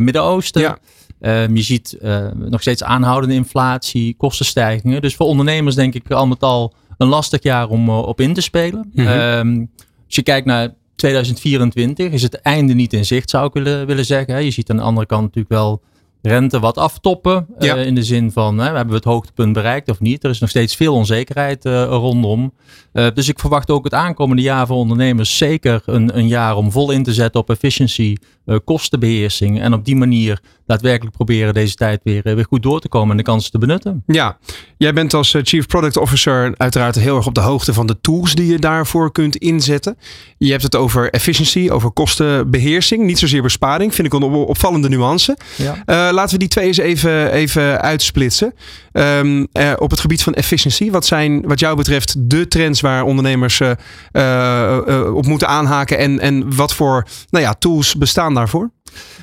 Midden-Oosten. Ja. Um, je ziet uh, nog steeds aanhoudende inflatie, kostenstijgingen. Dus voor ondernemers denk ik al met al een lastig jaar om uh, op in te spelen. Mhm. Mm -hmm. um, als je kijkt naar 2024 is het einde niet in zicht zou ik willen, willen zeggen. Je ziet aan de andere kant natuurlijk wel rente wat aftoppen. Ja. Uh, in de zin van, hè, hebben we het hoogtepunt bereikt of niet? Er is nog steeds veel onzekerheid uh, rondom. Uh, dus ik verwacht ook het aankomende jaar voor ondernemers zeker een, een jaar om vol in te zetten op efficiency, kostenbeheersing. En op die manier daadwerkelijk proberen deze tijd weer, weer goed door te komen en de kansen te benutten. Ja, jij bent als Chief Product Officer uiteraard heel erg op de hoogte van de tools die je daarvoor kunt inzetten. Je hebt het over efficiency, over kostenbeheersing. Niet zozeer besparing, vind ik een opvallende nuance. Ja. Uh, laten we die twee eens even, even uitsplitsen. Um, uh, op het gebied van efficiency, wat zijn wat jou betreft de trends waar ondernemers uh, op moeten aanhaken en, en wat voor nou ja, tools bestaan daarvoor?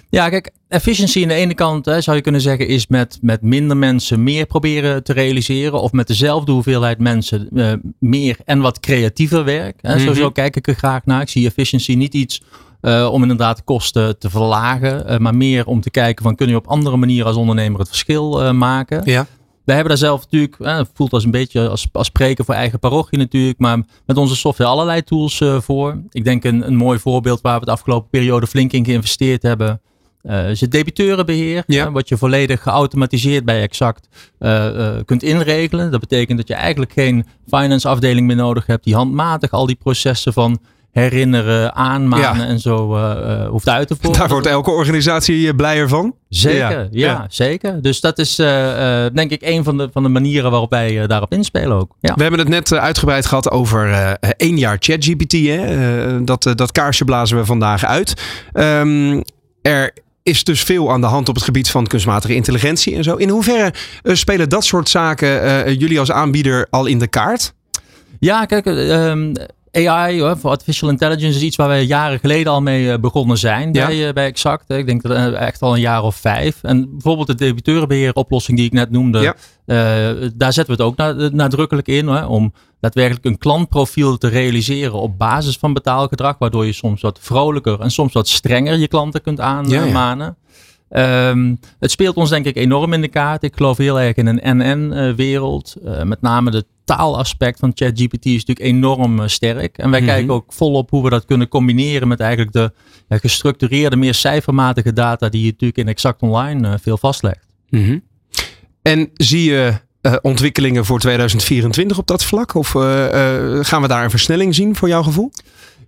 Ja, kijk, efficiency aan de ene kant hè, zou je kunnen zeggen is met, met minder mensen meer proberen te realiseren of met dezelfde hoeveelheid mensen uh, meer en wat creatiever werk. Hè. Mm -hmm. Zo, zo kijk ik er graag naar. Ik zie efficiency niet iets uh, om inderdaad kosten te verlagen, uh, maar meer om te kijken van kun je op andere manieren als ondernemer het verschil maken. Ja. Wij hebben daar zelf natuurlijk, het voelt als een beetje als, als spreken voor eigen parochie natuurlijk, maar met onze software allerlei tools voor. Ik denk een, een mooi voorbeeld waar we de afgelopen periode flink in geïnvesteerd hebben. Uh, is het debiteurenbeheer, ja. uh, wat je volledig geautomatiseerd bij Exact uh, kunt inregelen. Dat betekent dat je eigenlijk geen finance afdeling meer nodig hebt die handmatig al die processen van herinneren, aanmanen Ja. en zo uh, hoeft uit te voeren. Daar wordt elke organisatie blijer van. Zeker, Ja, zeker. Dus dat is uh, denk ik een van de, van de manieren waarop wij daarop inspelen ook. Ja. We hebben het net uitgebreid gehad over uh, één jaar ChatGPT. hè. dat, dat kaarsje blazen we vandaag uit. Um, er is dus veel aan de hand op het gebied van kunstmatige intelligentie en zo. In hoeverre spelen dat soort zaken jullie als aanbieder al in de kaart? Ja, kijk, um, AI, voor artificial intelligence, is iets waar wij jaren geleden al mee begonnen zijn ja. bij, bij Exact. Ik denk dat echt al een jaar of vijf. En bijvoorbeeld de debiteurenbeheeroplossing die ik net noemde, Ja. uh, daar zetten we het ook nadrukkelijk in hoor, om daadwerkelijk een klantprofiel te realiseren op basis van betaalgedrag, waardoor je soms wat vrolijker en soms wat strenger je klanten kunt aanmanen. Ja, Ehm, het speelt ons denk ik enorm in de kaart. Ik geloof heel erg in een NN-wereld. Uh, met name de taalaspect van ChatGPT is natuurlijk enorm uh, sterk. En wij Mhm. kijken ook volop hoe we dat kunnen combineren met eigenlijk de ja, gestructureerde, meer cijfermatige data die je natuurlijk in Exact Online uh, veel vastlegt. Mhm. En zie je ontwikkelingen voor 2024 op dat vlak? Of gaan we daar een versnelling zien voor jouw gevoel?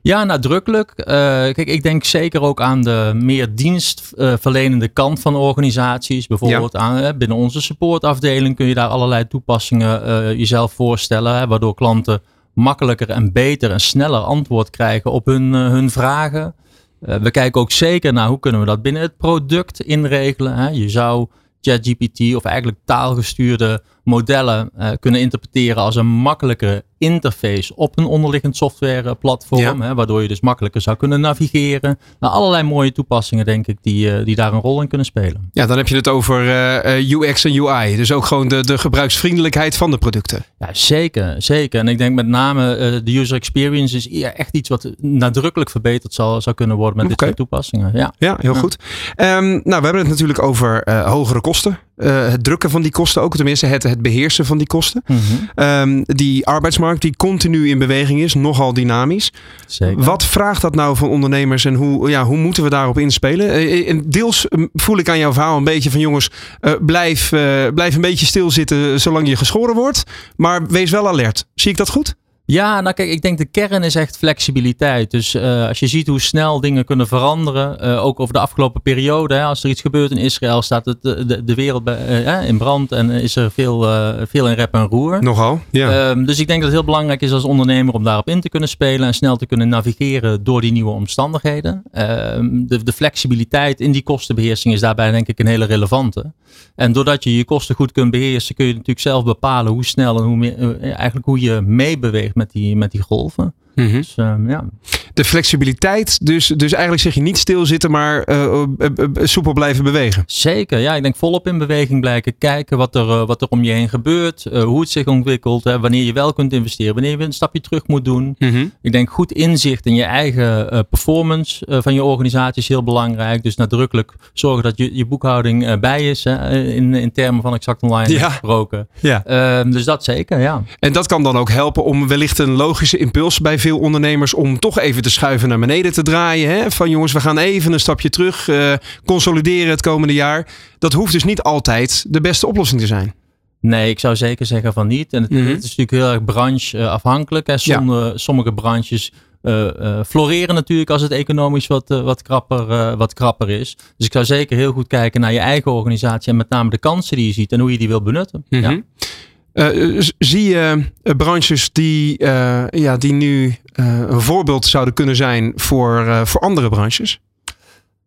Ja, nadrukkelijk. Uh, kijk, ik denk zeker ook aan de meer dienstverlenende kant van organisaties. Bijvoorbeeld ja. aan, binnen onze supportafdeling kun je daar allerlei toepassingen uh, jezelf voorstellen. Hè, waardoor klanten makkelijker en beter en sneller antwoord krijgen op hun, uh, hun vragen. we kijken ook zeker naar hoe kunnen we dat binnen het product inregelen. Hè. Je zou ChatGPT of eigenlijk taalgestuurde modellen uh, kunnen interpreteren als een makkelijkere interface op een onderliggend softwareplatform. Ja. Waardoor je dus makkelijker zou kunnen navigeren. Nou, allerlei mooie toepassingen, denk ik, die, uh, die daar een rol in kunnen spelen. Ja, dan heb je het over uh, UX en UI. Dus ook gewoon de, de gebruiksvriendelijkheid van de producten. Ja, zeker. Zeker. En ik denk met name uh, de user experience is echt iets wat nadrukkelijk verbeterd zal, zou kunnen worden met okay. dit soort toepassingen. Ja, ja heel ja. goed. Um, nou, we hebben het natuurlijk over hogere kosten. Uh, het drukken van die kosten ook, tenminste het, het beheersen van die kosten. Mhm. Mm -hmm. um, die arbeidsmarkt die continu in beweging is, nogal dynamisch. Zeker. Wat vraagt dat nou van ondernemers en hoe, ja, hoe moeten we daarop inspelen? Uh, deels voel ik aan jouw verhaal een beetje van jongens, uh, blijf, blijf een beetje stilzitten zolang je geschoren wordt. Maar wees wel alert. Zie ik dat goed? Ja, nou kijk, ik denk de kern is echt flexibiliteit. Dus uh, als je ziet hoe snel dingen kunnen veranderen, uh, ook over de afgelopen periode. Hè, als er iets gebeurt in Israël, staat het, de, de wereld bij, uh, in brand en is er veel, veel in rep en roer. Nogal, ja. Um, dus ik denk dat het heel belangrijk is als ondernemer om daarop in te kunnen spelen en snel te kunnen navigeren door die nieuwe omstandigheden. Um, de, de flexibiliteit in die kostenbeheersing is daarbij denk ik een hele relevante. En doordat je je kosten goed kunt beheersen, kun je natuurlijk zelf bepalen hoe snel en hoe meer, eigenlijk hoe je meebeweegt met die, met die golven. Mm -hmm. Dus, um, ja. De flexibiliteit, dus, dus eigenlijk zeg je niet stilzitten, maar uh, uh, uh, soepel blijven bewegen. Zeker, ja. Ik denk volop in beweging blijven. Kijken wat er, wat er om je heen gebeurt, hoe het zich ontwikkelt, hè, wanneer je wel kunt investeren, wanneer je een stapje terug moet doen. Mm -hmm. Ik denk goed inzicht in je eigen performance van je organisatie is heel belangrijk. Dus nadrukkelijk zorgen dat je, je boekhouding bij is, hè, in, in termen van exact online ja. gesproken. Ja. dus dat zeker, ja. En dat kan dan ook helpen om wellicht een logische impuls bij veel ondernemers om toch even te schuiven naar beneden te draaien. Hè? Van jongens, we gaan even een stapje terug, uh, consolideren het komende jaar. Dat hoeft dus niet altijd de beste oplossing te zijn. Nee, ik zou zeker zeggen van niet. En het, Mhm. mm -hmm. het is natuurlijk heel erg brancheafhankelijk. Hè. Sommige, ja. sommige branches uh, uh, floreren natuurlijk als het economisch wat, uh, wat, krapper, wat krapper is. Dus ik zou zeker heel goed kijken naar je eigen organisatie en met name de kansen die je ziet en hoe je die wil benutten. Mm -hmm. ja. Uh, zie je uh, branches die, uh, ja, die nu een voorbeeld zouden kunnen zijn voor, voor andere branches?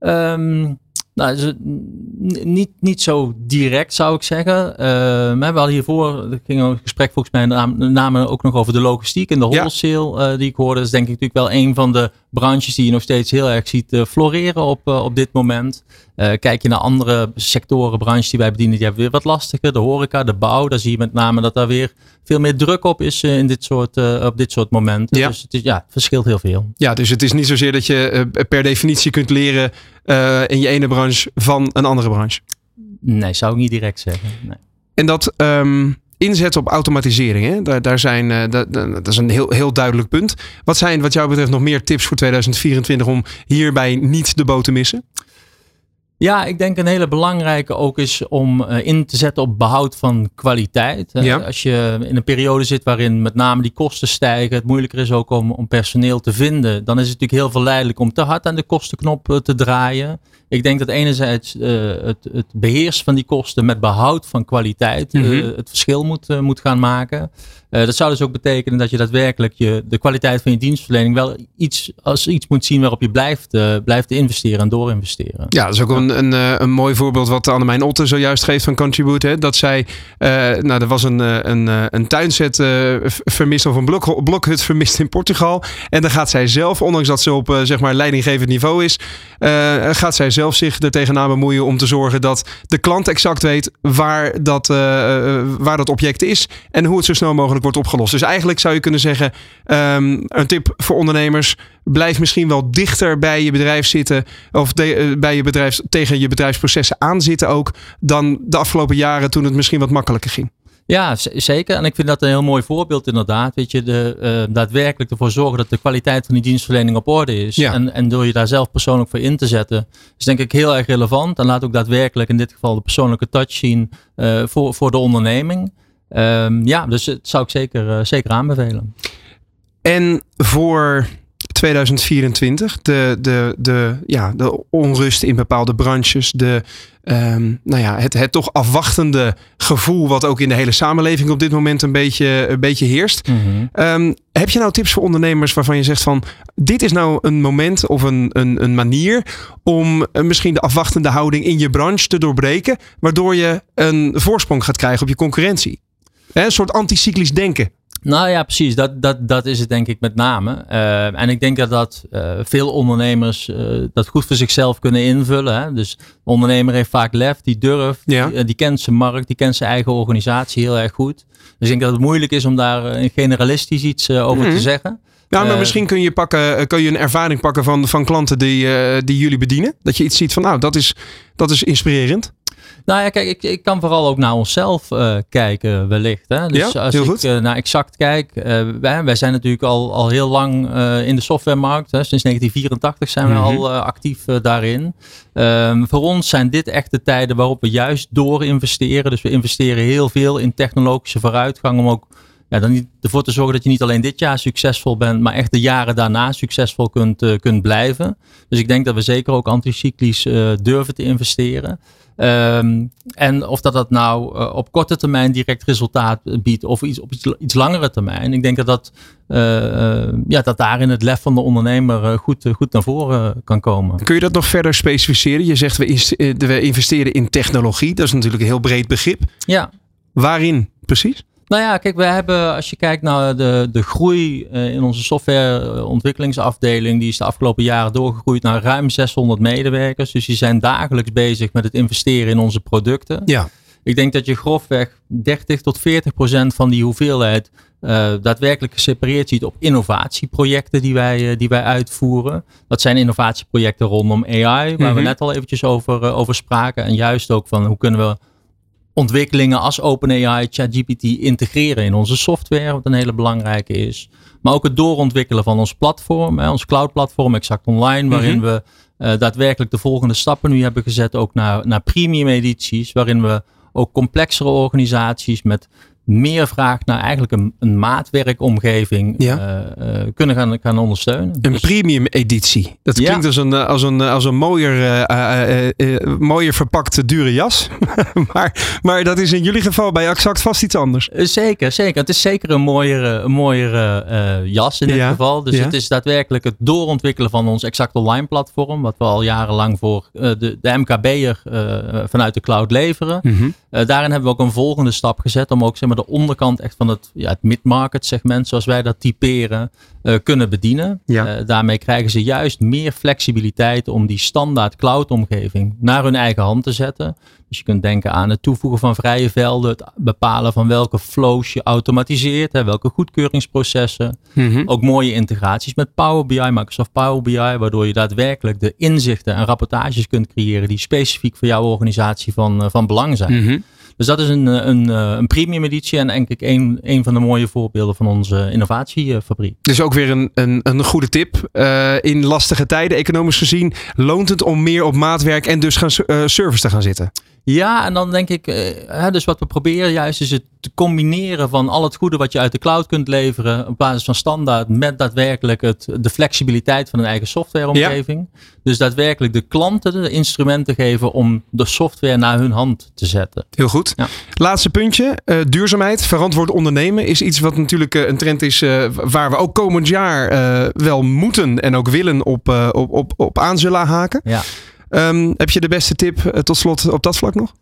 Um, nou, niet, niet zo direct zou ik zeggen. Uh, we hadden hiervoor, er ging een gesprek volgens mij namen ook nog over de logistiek en de wholesale ja. die ik hoorde. Dat is denk ik natuurlijk wel een van de branches die je nog steeds heel erg ziet uh, floreren op, op dit moment. kijk je naar andere sectoren, branches die wij bedienen, die hebben weer wat lastiger. De horeca, de bouw, daar zie je met name dat daar weer veel meer druk op is in dit soort, op dit soort momenten. Ja. Dus het, is, ja, het verschilt heel veel. Ja, dus het is niet zozeer dat je per definitie kunt leren in je ene branche van een andere branche. Nee, zou ik niet direct zeggen. Nee. En dat um, inzetten op automatisering, hè? Daar, daar zijn, uh, dat, dat is een heel, heel duidelijk punt. Wat zijn wat jou betreft nog meer tips voor 2024 om hierbij niet de boot te missen? Ja, ik denk een hele belangrijke ook is om uh, in te zetten op behoud van kwaliteit. Ja. Uh, als je in een periode zit waarin met name die kosten stijgen, het moeilijker is ook om, om personeel te vinden, dan is het natuurlijk heel verleidelijk om te hard aan de kostenknop uh, te draaien. Ik denk dat enerzijds het, het, beheersen van die kosten met behoud van kwaliteit mm -hmm. het verschil moet, moet gaan maken. Dat zou dus ook betekenen dat je daadwerkelijk je, de kwaliteit van je dienstverlening wel iets, als iets moet zien waarop je blijft, blijft investeren en doorinvesteren. Ja, dat is ook een een, een, een mooi voorbeeld wat Annemijn Otte zojuist geeft van Contribute. Hè? Dat zij, uh, nou er was een, een, een tuinset vermist of een blok, blokhut vermist in Portugal. En dan gaat zij zelf, ondanks dat ze op zeg maar leidinggevend niveau is, gaat zij zelf zich er tegenaan bemoeien om te zorgen dat de klant exact weet waar dat, waar dat object is en hoe het zo snel mogelijk wordt opgelost. Dus eigenlijk zou je kunnen zeggen, ehm, een tip voor ondernemers, blijf misschien wel dichter bij je bedrijf zitten of de, eh, bij je bedrijf tegen je bedrijfsprocessen aanzitten ook dan de afgelopen jaren toen het misschien wat makkelijker ging. Ja, zeker. En ik vind dat een heel mooi voorbeeld inderdaad. Weet je, de, uh, daadwerkelijk ervoor zorgen dat de kwaliteit van die dienstverlening op orde is. Ja. En, en door je daar zelf persoonlijk voor in te zetten, is denk ik heel erg relevant. En laat ook daadwerkelijk in dit geval de persoonlijke touch zien uh, voor, voor de onderneming. Um, ja, dus dat zou ik zeker, uh, zeker aanbevelen. En voor 2024, de, de, de, ja, de onrust in bepaalde branches, de, um, nou ja, het, het toch afwachtende gevoel wat ook in de hele samenleving op dit moment een beetje, een beetje heerst. Mm -hmm. um, heb je nou tips voor ondernemers waarvan je zegt van dit is nou een moment of een, een, een manier om uh, misschien de afwachtende houding in je branche te doorbreken, waardoor je een voorsprong gaat krijgen op je concurrentie? Een soort anticyclisch denken. Nou ja, precies. Dat, dat, dat is het denk ik met name. Uh, en ik denk dat, dat uh, veel ondernemers uh, dat goed voor zichzelf kunnen invullen. Hè? Dus de ondernemer heeft vaak lef, die durft, ja. die, die, kent zijn markt, die kent zijn eigen organisatie heel erg goed. Dus ik denk dat het moeilijk is om daar generalistisch iets over Mhm. te zeggen. Ja, maar misschien kun je, pakken, kun je een ervaring pakken van, van klanten die, die jullie bedienen. Dat je iets ziet van, nou, dat is, dat is inspirerend. Nou ja, kijk, ik, ik kan vooral ook naar onszelf uh, kijken, wellicht. Hè? Dus ja, als heel ik goed. Uh, naar Exact kijk, uh, wij, wij, zijn natuurlijk al, al heel lang in de softwaremarkt. Hè? Sinds 1984 zijn we Mhm. mm -hmm. al actief daarin. Um, voor ons zijn dit echt de tijden waarop we juist door investeren. Dus we investeren heel veel in technologische vooruitgang om ook ja, dan niet ervoor te zorgen dat je niet alleen dit jaar succesvol bent, maar echt de jaren daarna succesvol kunt, uh, kunt blijven. Dus ik denk dat we zeker ook anticyclisch uh, durven te investeren. Um, en of dat dat nou uh, op korte termijn direct resultaat biedt of iets, op iets, iets langere termijn. Ik denk dat, dat, ja, dat daarin het lef van de ondernemer goed, goed naar voren kan komen. Kun je dat nog verder specificeren? Je zegt we, we investeren in technologie. Dat is natuurlijk een heel breed begrip. Ja. Waarin precies? Nou ja, kijk, we hebben, als je kijkt naar de, de groei uh, in onze softwareontwikkelingsafdeling, die is de afgelopen jaren doorgegroeid naar ruim 600 medewerkers. Dus die zijn dagelijks bezig met het investeren in onze producten. Ja. Ik denk dat je grofweg 30 tot 40 procent van die hoeveelheid uh, daadwerkelijk gesepareerd ziet op innovatieprojecten die wij, uh, die wij uitvoeren. Dat zijn innovatieprojecten rondom AI, waar mm Mhm. -hmm. we net al eventjes over, uh, over spraken. En juist ook van hoe kunnen we ontwikkelingen als OpenAI, ChatGPT integreren in onze software, wat een hele belangrijke is. Maar ook het doorontwikkelen van ons platform, hè, ons cloud-platform Exact Online, waarin Mhm. mm -hmm. we uh, daadwerkelijk de volgende stappen nu hebben gezet, ook naar, naar premium edities, waarin we ook complexere organisaties met meer vraag naar eigenlijk een, een maatwerkomgeving ja. uh, uh, kunnen gaan, gaan ondersteunen. Een dus, premium editie. Dat ja. klinkt als een, als een, als een mooier, uh, mooier verpakte dure jas. maar, maar dat is in jullie geval bij Exact vast iets anders. Zeker, zeker. Het is zeker een mooiere, een mooiere jas in dit ja. geval. Dus het is daadwerkelijk het doorontwikkelen van ons Exact Online platform. Wat we al jarenlang voor de, de MKB'er vanuit de cloud leveren. Mm -hmm. daarin hebben we ook een volgende stap gezet om ook zeg maar, de onderkant echt van het, ja, het mid-market segment, zoals wij dat typeren, uh, kunnen bedienen. Ja. Uh, daarmee krijgen ze juist meer flexibiliteit om die standaard cloud-omgeving naar hun eigen hand te zetten. Dus je kunt denken aan het toevoegen van vrije velden, het bepalen van welke flows je automatiseert, hè, welke goedkeuringsprocessen. Mm -hmm. Ook mooie integraties met Power BI, Microsoft Power BI, waardoor je daadwerkelijk de inzichten en rapportages kunt creëren die specifiek voor jouw organisatie van, uh, van belang zijn. Mm -hmm. Dus dat is een, een, een premium editie en denk ik een, een van de mooie voorbeelden van onze innovatiefabriek. Dus ook weer een, een, een goede tip. Uh, in lastige tijden, economisch gezien, loont het om meer op maatwerk en dus gaan, service te gaan zitten. Ja, en dan denk ik, uh, dus wat we proberen juist is het te combineren van al het goede wat je uit de cloud kunt leveren, op basis van standaard, met daadwerkelijk het, de flexibiliteit van een eigen softwareomgeving. Ja. Dus daadwerkelijk de klanten de instrumenten geven om de software naar hun hand te zetten. Heel goed. Ja. Laatste puntje, uh, duurzaamheid, verantwoord ondernemen is iets wat natuurlijk uh, een trend is uh, waar we ook komend jaar wel moeten en ook willen op, op, op, op aan zullen haken. Ja. Um, heb je de beste tip tot slot op dat vlak nog?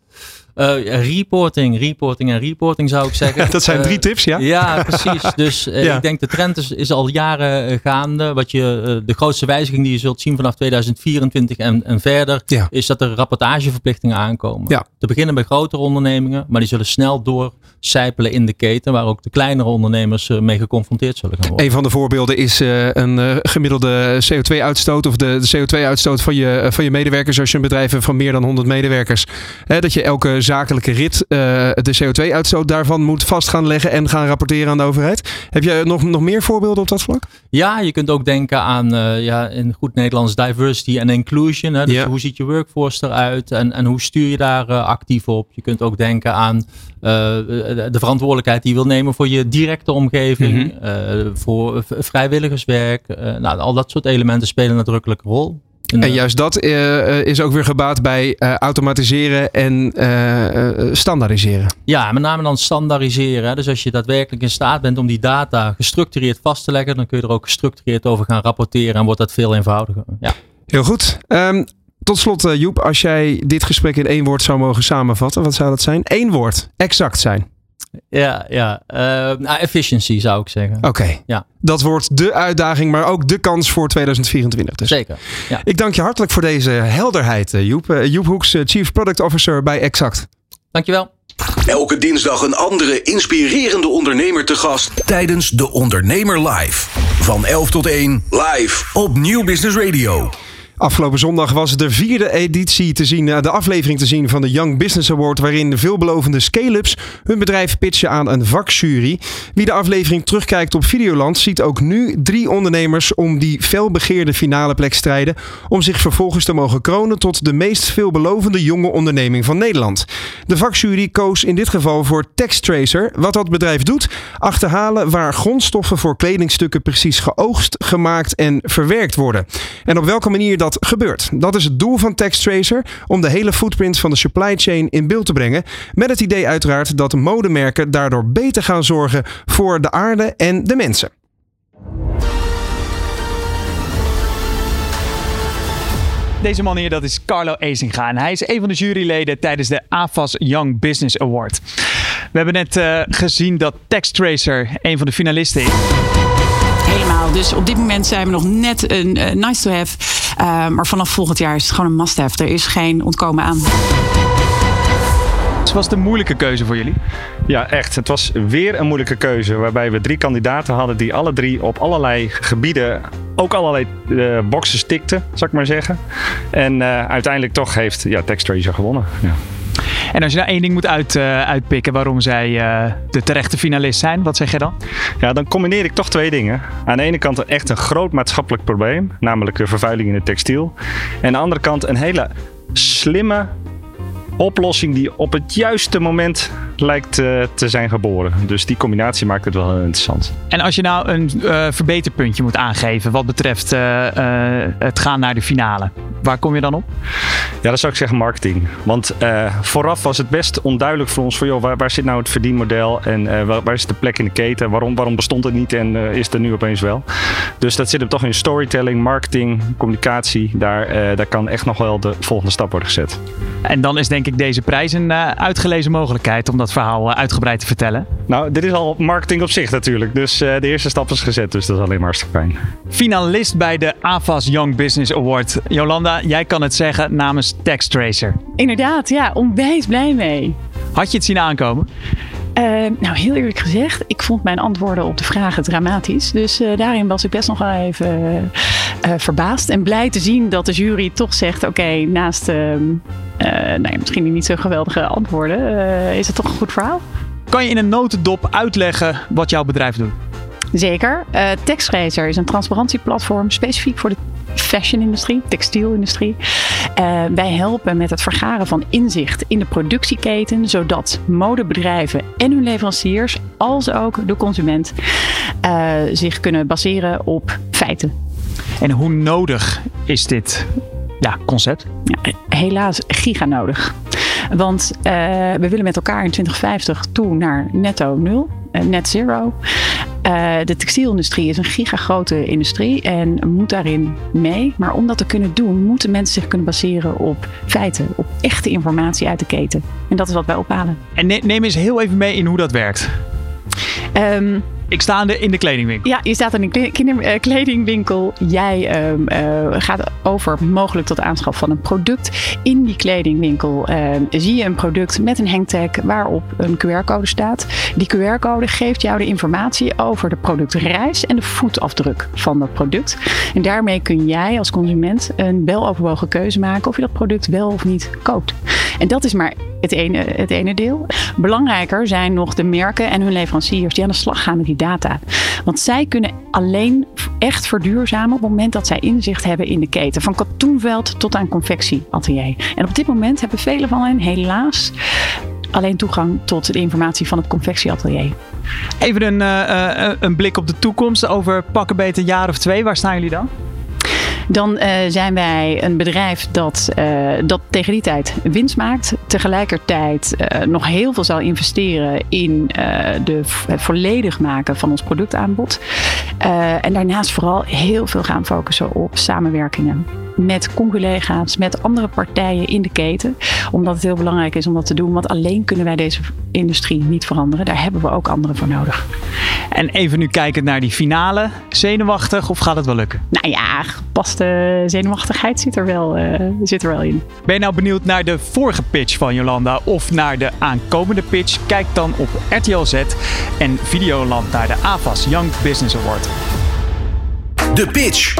Uh, reporting, reporting en reporting zou ik zeggen. dat zijn drie tips, ja? Ja, precies. Dus ik denk de trend is, is al jaren gaande. Wat je, de grootste wijziging die je zult zien vanaf 2024 en, en verder, is dat er rapportageverplichtingen aankomen. Ja. Te beginnen bij grotere ondernemingen, maar die zullen snel doorcijpelen in de keten, waar ook de kleinere ondernemers mee geconfronteerd zullen gaan worden. Een van de voorbeelden is een gemiddelde CO2-uitstoot of de, de CO2-uitstoot van je, van je medewerkers als je een bedrijf hebt van meer dan 100 medewerkers. dat je elke zakelijke rit uh, de CO2-uitstoot daarvan moet vast gaan leggen en gaan rapporteren aan de overheid. Heb je nog, nog meer voorbeelden op dat vlak? Ja, je kunt ook denken aan uh, ja, in goed Nederlands diversity en inclusion. Hè? Dus ja. hoe ziet je workforce eruit en, en hoe stuur je daar uh, actief op? Je kunt ook denken aan de verantwoordelijkheid die je wil nemen voor je directe omgeving, mm -hmm. voor vrijwilligerswerk. nou, al dat soort elementen spelen een nadrukkelijke rol. En juist dat uh, is ook weer gebaat bij uh, automatiseren en uh, standaardiseren. Ja, met name dan standaardiseren. Dus als je daadwerkelijk in staat bent om die data gestructureerd vast te leggen, dan kun je er ook gestructureerd over gaan rapporteren en wordt dat veel eenvoudiger. Ja. Heel goed. Um, tot slot, Joep, als jij dit gesprek in één woord zou mogen samenvatten, wat zou dat zijn? Eén woord, exact zijn. Ja, ja. Uh, nou, efficiency zou ik zeggen. Oké. Ja. Dat wordt de uitdaging, maar ook de kans voor 2024. Dus. Zeker. Ja. Ik dank je hartelijk voor deze helderheid, eh, Joep. Uh, Joep Hoeks, Chief Product Officer bij Exact. Dankjewel. Elke dinsdag een andere inspirerende ondernemer te gast tijdens De Ondernemer Live. Van 11 tot 1 live op Nieuw Business Radio. Afgelopen zondag was de vierde editie te zien, eh, de aflevering te zien van de Young Business Award, waarin de veelbelovende scale-ups hun bedrijf pitchen aan een vakjury. Wie de aflevering terugkijkt op Videoland, ziet ook nu drie ondernemers om die felbegeerde finale plek strijden, om zich vervolgens te mogen kronen tot de meest veelbelovende jonge onderneming van Nederland. De vakjury koos in dit geval voor Textracer. Wat dat bedrijf doet, achterhalen waar grondstoffen voor kledingstukken precies geoogst, gemaakt en verwerkt worden. En op welke manier dat gebeurt. Dat is het doel van TextTracer om de hele footprint van de supply chain in beeld te brengen. Met het idee uiteraard dat modemerken daardoor beter gaan zorgen voor de aarde en de mensen. Deze man hier, dat is Carlo Ezinga. En hij is een van de juryleden tijdens de AFAS Young Business Award. We hebben net uh, gezien dat TextTracer een van de finalisten is. Helemaal. Dus op dit moment zijn we nog net een uh, nice to have. Uh, maar vanaf volgend jaar is het gewoon een must-have. Er is geen ontkomen aan. Het was de moeilijke keuze voor jullie? Ja, echt. Het was weer een moeilijke keuze. Waarbij we drie kandidaten hadden die alle drie op allerlei gebieden ook allerlei uh, boxen tikten, zou ik maar zeggen. En uh, uiteindelijk toch heeft ja, TextRacer gewonnen. Ja. En als je nou één ding moet uit, uh, uitpikken waarom zij uh, de terechte finalist zijn, wat zeg je dan? Ja, dan combineer ik toch twee dingen. Aan de ene kant echt een groot maatschappelijk probleem, namelijk de vervuiling in het textiel. En aan de andere kant een hele slimme oplossing die op het juiste moment lijkt uh, te zijn geboren. Dus die combinatie maakt het wel heel interessant. En als je nou een uh, verbeterpuntje moet aangeven wat betreft uh, het gaan naar de finale, waar kom je dan op? Ja, dan zou ik zeggen marketing. Want vooraf was het best onduidelijk voor ons voor joh, waar, waar zit nou het verdienmodel en waar, waar, is de plek in de keten? Waarom, waarom bestond het niet en is het er nu opeens wel? Dus dat zit hem toch in storytelling, marketing, communicatie. Daar, daar kan echt nog wel de volgende stap worden gezet. En dan is denk ik deze prijs een uitgelezen mogelijkheid om dat verhaal eh, uitgebreid te vertellen? Nou, dit is al marketing op zich natuurlijk. Dus uh, de eerste stap is gezet, dus dat is alleen maar hartstikke fijn. Finalist bij de AFAS Young Business Award. Jolanda, jij kan het zeggen namens TextRacer. Inderdaad, ja, onwijs blij mee. Had je het zien aankomen? Uh, nou, heel eerlijk gezegd, ik vond mijn antwoorden op de vragen dramatisch. Dus uh, daarin was ik best nog wel even uh, verbaasd. En blij te zien dat de jury toch zegt: oké, okay, naast ehm, nou misschien niet zo geweldige antwoorden, is het toch een goed verhaal. Kan je in een notendop uitleggen wat jouw bedrijf doet? Zeker. Uh, is een transparantieplatform specifiek voor de fashion-industrie, textielindustrie. Uh, wij helpen met het vergaren van inzicht in de productieketen, zodat modebedrijven en hun leveranciers, als ook de consument, uh, zich kunnen baseren op feiten. En hoe nodig is dit ja, concept? Ja, helaas giga nodig. Want uh, we willen met elkaar in 2050 toe naar netto nul. Eh, net zero. Uh, de textielindustrie is een gigagrote industrie en moet daarin mee. Maar om dat te kunnen doen, moeten mensen zich kunnen baseren op feiten, op echte informatie uit de keten. En dat is wat wij ophalen. En neem eens heel even mee in hoe dat werkt. Um, ik sta in de kledingwinkel. Ja, je staat in een eh, kledingwinkel. Jij uh, uh, gaat over mogelijk tot aanschaf van een product. In die kledingwinkel uh, zie je een product met een hangtag waarop een QR-code staat. Die QR-code geeft jou de informatie over de productreis en de voetafdruk van dat product. En daarmee kun jij als consument een weloverwogen keuze maken of je dat product wel of niet koopt. En dat is maar het ene, het ene deel. Belangrijker zijn nog de merken en hun leveranciers die aan de slag gaan met die data. Want zij kunnen alleen echt verduurzamen op het moment dat zij inzicht hebben in de keten. Van katoenveld tot aan confectieatelier. En op dit moment hebben velen van hen helaas alleen toegang tot de informatie van het confectieatelier. Even een, uh, een blik op de toekomst over pakken beter een jaar of twee. Waar staan jullie dan? Dan uh, zijn wij een bedrijf dat, uh, dat tegen die tijd winst maakt. Tegelijkertijd uh, nog heel veel zal investeren in de, het volledig maken van ons productaanbod. en daarnaast vooral heel veel gaan focussen op samenwerkingen met conculega's, met andere partijen in de keten. Omdat het heel belangrijk is om dat te doen. Want alleen kunnen wij deze industrie niet veranderen. Daar hebben we ook anderen voor nodig. En even nu kijkend naar die finale. Zenuwachtig of gaat het wel lukken? Nou ja, gepaste zenuwachtigheid zit er wel, uh, zit er wel in. Ben je nou benieuwd naar de vorige pitch van Jolanda of naar de aankomende pitch? Kijk dan op RTL Z en Videoland naar de AFAS Young Business Award. De pitch.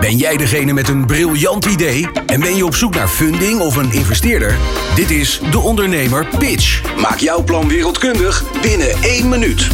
Ben jij degene met een briljant idee en ben je op zoek naar funding of een investeerder? Dit is de ondernemer Pitch. Maak jouw plan wereldkundig binnen één minuut.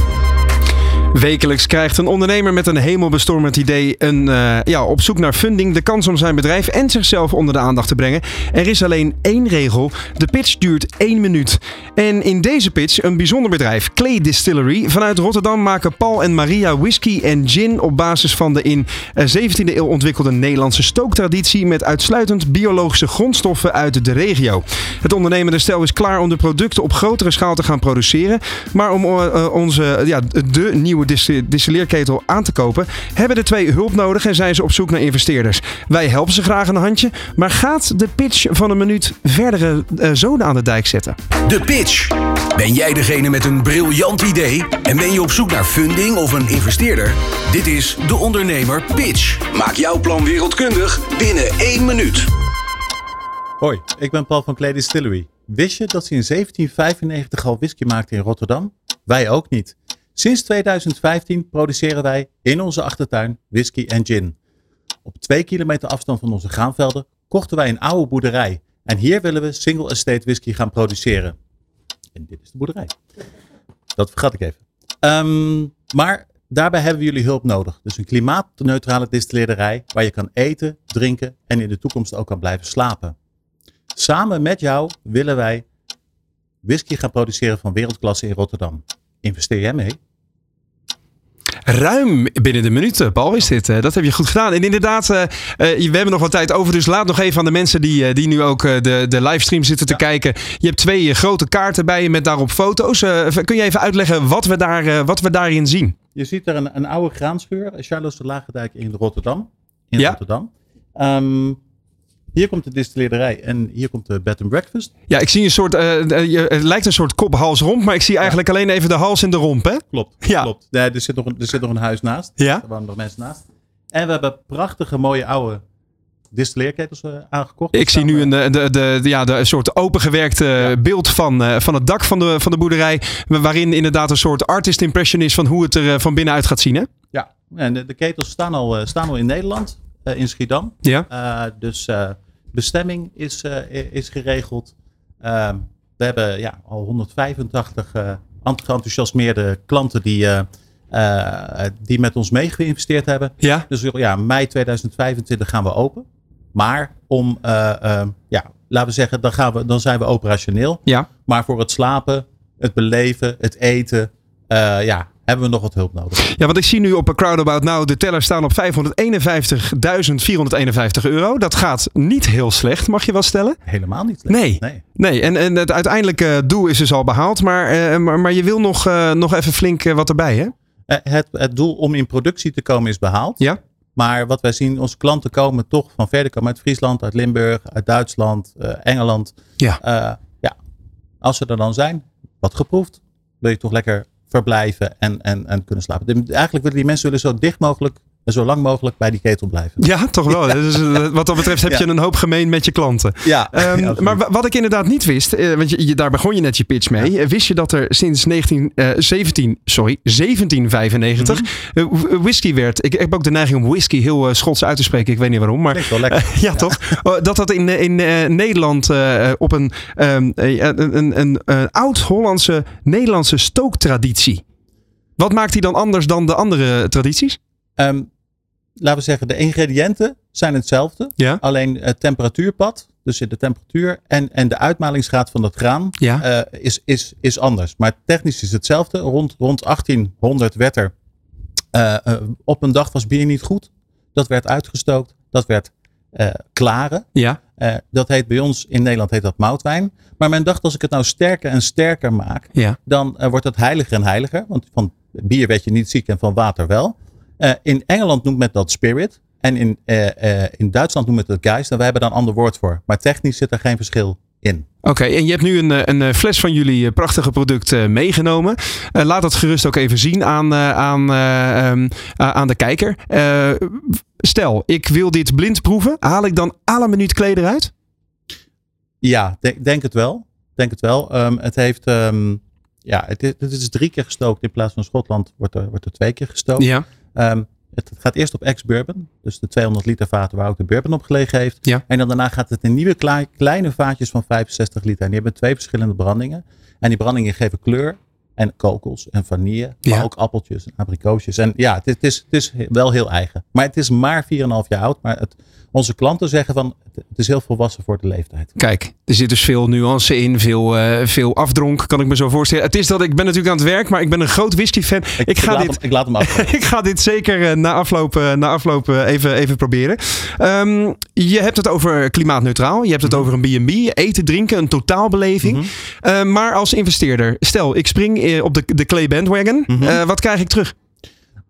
Wekelijks krijgt een ondernemer met een hemelbestormend idee een, uh, ja, op zoek naar funding de kans om zijn bedrijf en zichzelf onder de aandacht te brengen. Er is alleen één regel. De pitch duurt één minuut. En in deze pitch een bijzonder bedrijf, Clay Distillery. Vanuit Rotterdam maken Paul en Maria whisky en gin op basis van de in 17e eh, eeuw ontwikkelde Nederlandse stooktraditie met uitsluitend biologische grondstoffen uit de regio. Het ondernemende stel is klaar om de producten op grotere schaal te gaan produceren. Maar om uh, onze, ja, de nieuwe distilleerketel aan te kopen, hebben de twee hulp nodig en zijn ze op zoek naar investeerders. Wij helpen ze graag een handje, maar gaat de pitch van een minuut verdere uh, zoden aan de dijk zetten? De pitch. Ben jij degene met een briljant idee en ben je op zoek naar funding of een investeerder? Dit is de ondernemer Pitch. Maak jouw plan wereldkundig binnen één minuut. Hoi, ik ben Paul van Clay Distillery. Wist je dat ze in 1795 al whisky maakten in Rotterdam? Wij ook niet. Sinds 2015 produceren wij in onze achtertuin whisky en gin. Op twee kilometer afstand van onze graanvelden kochten wij een oude boerderij. En hier willen we single estate whisky gaan produceren. En dit is de boerderij. Dat vergat ik even. Um, maar daarbij hebben we jullie hulp nodig. Dus een klimaatneutrale distilleerderij waar je kan eten, drinken en in de toekomst ook kan blijven slapen. Samen met jou willen wij whisky gaan produceren van wereldklasse in Rotterdam. Investeer jij mee? Ruim binnen de minuten, Paul, is dit. Eh, dat heb je goed gedaan. En inderdaad, uh, we hebben nog wat tijd over. Dus laat nog even aan de mensen die, die nu ook de, de livestream zitten te kijken. Je hebt twee grote kaarten bij je met daarop foto's. kun je even uitleggen wat we, daar, wat we daarin zien? Je ziet er een, een oude graanschuur. Charles de Lagendijk in Rotterdam. In ja. Rotterdam. Um, hier komt de distilleerderij en hier komt de bed and breakfast. Ja, ik zie een soort, uh, het lijkt een soort kop, hals, romp, maar ik zie eigenlijk alleen even de hals en de romp, hè? Klopt, ja. klopt. Nee, er, zit nog een, er zit nog een huis naast. Ja. Er wonen nog mensen naast. En we hebben prachtige, mooie oude distilleerketels uh, aangekocht. Ik zie nu een, de, de, de, ja, de, een soort opengewerkte ja. beeld van, uh, van het dak van de, van de boerderij. Waarin inderdaad een soort artist impression is van hoe het er van binnenuit gaat zien. Hè? Ja, en de, de ketels staan al, staan al in Nederland, in Schiedam. Ja. dus bestemming is, uh, is geregeld. Uh, we hebben ja, al 185 uh, enthousiasmeerde klanten die, uh, die met ons mee geïnvesteerd hebben. Ja. Dus ja, mei 2025 gaan we open. Maar om, ehm, ja, laten we zeggen, dan, gaan we, dan zijn we operationeel. Ja. Maar voor het slapen, het beleven, het eten, ja, hebben we nog wat hulp nodig. Ja, want ik zie nu op een Crowdabout Now de teller staan op 551.451 euro. Dat gaat niet heel slecht, mag je wel stellen? Helemaal niet slecht. Nee. nee. Nee, en, en het uiteindelijke doel is dus al behaald. Maar, eh, maar, maar je wil nog, eh, nog even flink eh, wat erbij, hè? Het, het doel om in productie te komen is behaald. Ja. Maar wat wij zien, onze klanten komen toch van verder, komen uit Friesland, uit Limburg, uit Duitsland, Engeland. Ja. Ja. Als ze er dan zijn, wat geproefd, wil je toch lekker verblijven en, en, en kunnen slapen. Eigenlijk willen die mensen willen zo dicht mogelijk en zo lang mogelijk bij die ketel blijven. Ja, toch wel. Dus, eh, wat dat betreft heb je een hoop gemeen met je klanten. Ja, Ehm, maar wa- wat ik inderdaad niet wist, eh, want je, je- daar begon je net je pitch mee. Eh, Wist je dat er sinds 19, eh, 17, sorry, 1795 Mhm. eh, whisky werd? Ik, ik heb ook de neiging om whisky heel eh, Schots uit te spreken. Ik weet niet waarom, maar wel lekker. ja, toch? Oh, Dat dat in, in eh, Nederland eh, op een, ehm, eh, een, een, een, een oud-Hollandse Nederlandse stooktraditie. Wat maakt die dan anders dan de andere tradities? Ehm, laten we zeggen, de ingrediënten zijn hetzelfde. Ja. Alleen het temperatuurpad, dus de temperatuur en, en de uitmalingsgraad van het graan Ja. eh, is, is, is anders. Maar technisch is hetzelfde. Rond, rond 1800 werd er eh, eh, op een dag was bier niet goed. Dat werd uitgestookt. Dat werd klaren. Ja. Dat heet bij ons in Nederland heet dat moutwijn. Maar men dacht als ik het nou sterker en sterker maak, Ja. dan wordt het heiliger en heiliger. Want van bier werd je niet ziek en van water wel. Eh, in Engeland noemt men dat spirit. En in, eh, eh, in Duitsland noemt men het geist. En wij hebben daar een ander woord voor. Maar technisch zit er geen verschil in. Oké, en je hebt nu een, een fles van jullie prachtige product meegenomen. Laat dat gerust ook even zien aan, aan, eh, ehm, aan de kijker. Stel, ik wil dit blind proeven. Haal ik dan la minuut kleder uit? Ja, de- denk het wel. Denk het wel. Ehm, het heeft, ehm, ja, het is, het is drie keer gestookt. In plaats van Schotland wordt er, wordt er twee keer gestookt. Ja. Ehm, het gaat eerst op ex-bourbon. Dus de 200 liter vaten waar ook de bourbon op gelegen heeft. Ja. En dan daarna gaat het in nieuwe klei- kleine vaatjes van 65 liter. En die hebben twee verschillende brandingen. En die brandingen geven kleur. En kokos en vanille. Ja. Maar ook appeltjes en abrikoosjes. En ja, het, is- het, is, het is wel heel eigen. Maar het is maar 4,5 jaar oud. Maar het, onze klanten zeggen van het, is heel volwassen voor de leeftijd. Kijk, er zit dus veel nuance in, veel, eh, veel afdronk, kan ik me zo voorstellen. Het is dat ik ben natuurlijk aan het werk, maar ik ben een groot whisky-fan. Ik, ga dit, hem, ik laat hem af. ik ga dit zeker na afloop, eh, na afloop eh, even, even proberen. Ehm, je hebt het over klimaatneutraal. Je hebt het over een B&B, eten, drinken, een totaalbeleving. Mhm. Eh, maar als investeerder, stel ik spring eh, op de, de Clay Bandwagon. Mhm. Eh, wat krijg ik terug?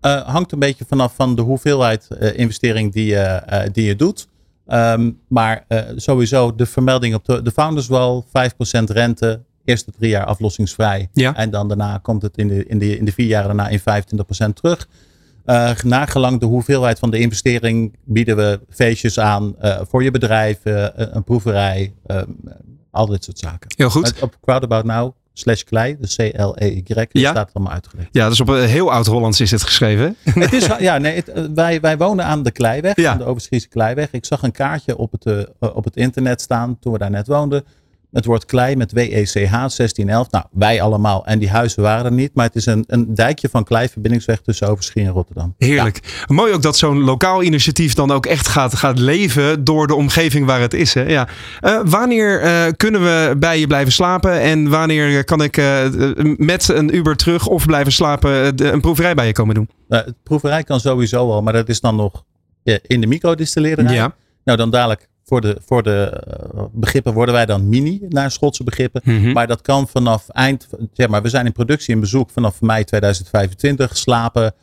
Eh, hangt een beetje vanaf van de hoeveelheid investering die je, die je doet. Ehm, maar sowieso de vermelding op de, de Founders Wall, 5% rente, eerste drie jaar aflossingsvrij. Ja. En dan daarna komt het in de, in de, in de vier jaar daarna in 25% terug. Eh nagelang de hoeveelheid van de investering bieden we feestjes aan voor je bedrijf, een proeverij, eh, al dit soort zaken. Heel goed. Op Crowdabout Now, slash klei, dus C-L-E-Y, Ja. staat allemaal uitgelegd. Ja, dus op een heel oud-Hollands is het geschreven. Het is, ja, nee, het, eh, wij, wij wonen aan de Kleiweg, Ja. aan de Overschriese Kleiweg. Ik zag een kaartje op het, eh, op het internet staan toen we daar net woonden. Het woord klei met WECH 1611. Nou, wij allemaal. En die huizen waren er niet. Maar het is een, een dijkje van kleiverbindingsweg tussen Overschie en Rotterdam. Heerlijk. Mooi ook dat zo'n lokaal initiatief dan ook echt gaat, gaat leven door de omgeving waar het is. Hè? Ja. Eh, wanneer eh, kunnen we bij je blijven slapen? En wanneer kan ik eh, met een Uber terug of blijven slapen de- een proeverij bij je komen doen? Nou, het proeverij kan sowieso wel, maar dat is dan nog in de microdistilleerderij. Ja. Nou, dan dadelijk voor de, voor de eh, begrippen worden wij dan mini naar Schotse begrippen. Mhm. Maar dat kan vanaf eind, zeg maar, we zijn in productie en bezoek vanaf mei 2025, slapen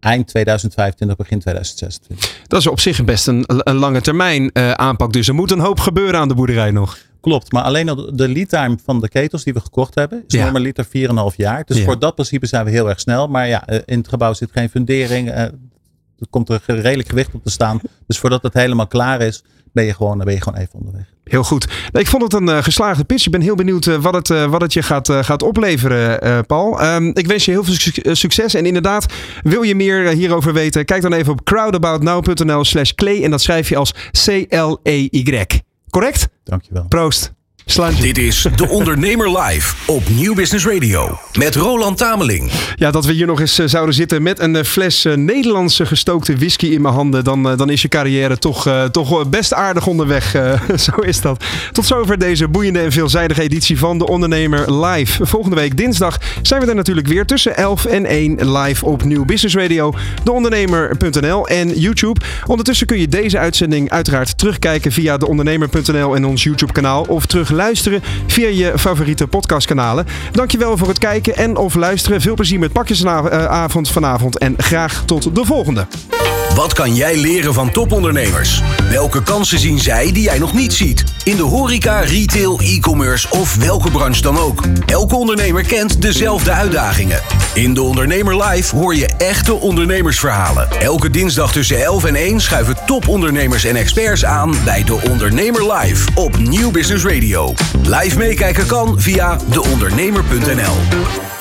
eind 2025, begin 2026. Dat is op zich best een, een lange termijn eh, aanpak. Dus er moet een hoop gebeuren aan de boerderij nog. Klopt, maar alleen al de lead time van de ketels die we gekocht hebben is Ja. normaliter 4,5 jaar. Dus Ja. voor dat principe zijn we heel erg snel. Maar ja, eh, in het gebouw zit geen fundering. Er komt er redelijk gewicht op te staan. Dus voordat het helemaal klaar is, ben je gewoon, ben je gewoon even onderweg. Heel goed. Ik vond het een eh, geslaagde pitch. Ik ben heel benieuwd eh, wat, het, eh, wat het je gaat, gaat opleveren, Paul. Ehm, ik wens je heel veel suc- succes. En inderdaad, wil je meer hierover weten? Kijk dan even op crowdaboutnow.nl slash clay. En dat schrijf je als C-L-E-Y. Correct? Dankjewel. Proost. Sluit Dit is De Ondernemer Live op Nieuw Business Radio. Met Roland Tameling. Ja, dat we hier nog eens eh, zouden zitten met een eh, fles eh, Nederlandse gestookte whisky in mijn handen. Dan, dan is je carrière toch, toch best aardig onderweg. zo is dat. Tot zover deze boeiende en veelzijdige editie van De Ondernemer Live. Volgende week dinsdag zijn we er natuurlijk weer tussen 11 en 1 live op Nieuw Business Radio. Deondernemer.nl en YouTube. Ondertussen kun je deze uitzending uiteraard terugkijken via deondernemer.nl en ons YouTube kanaal. Of luisteren via je favoriete podcastkanalen. Dankjewel voor het kijken en of luisteren. Veel plezier met pakjesavond vanavond en graag tot de volgende. Wat kan jij leren van topondernemers? Welke kansen zien zij die jij nog niet ziet? In de horeca, retail, e-commerce of welke branche dan ook. Elke ondernemer kent dezelfde uitdagingen. In de Ondernemer Live hoor je echte ondernemersverhalen. Elke dinsdag tussen 11 en 1 schuiven topondernemers en experts aan bij de Ondernemer Live op Nieuw Business Radio. Live meekijken kan via deondernemer.nl.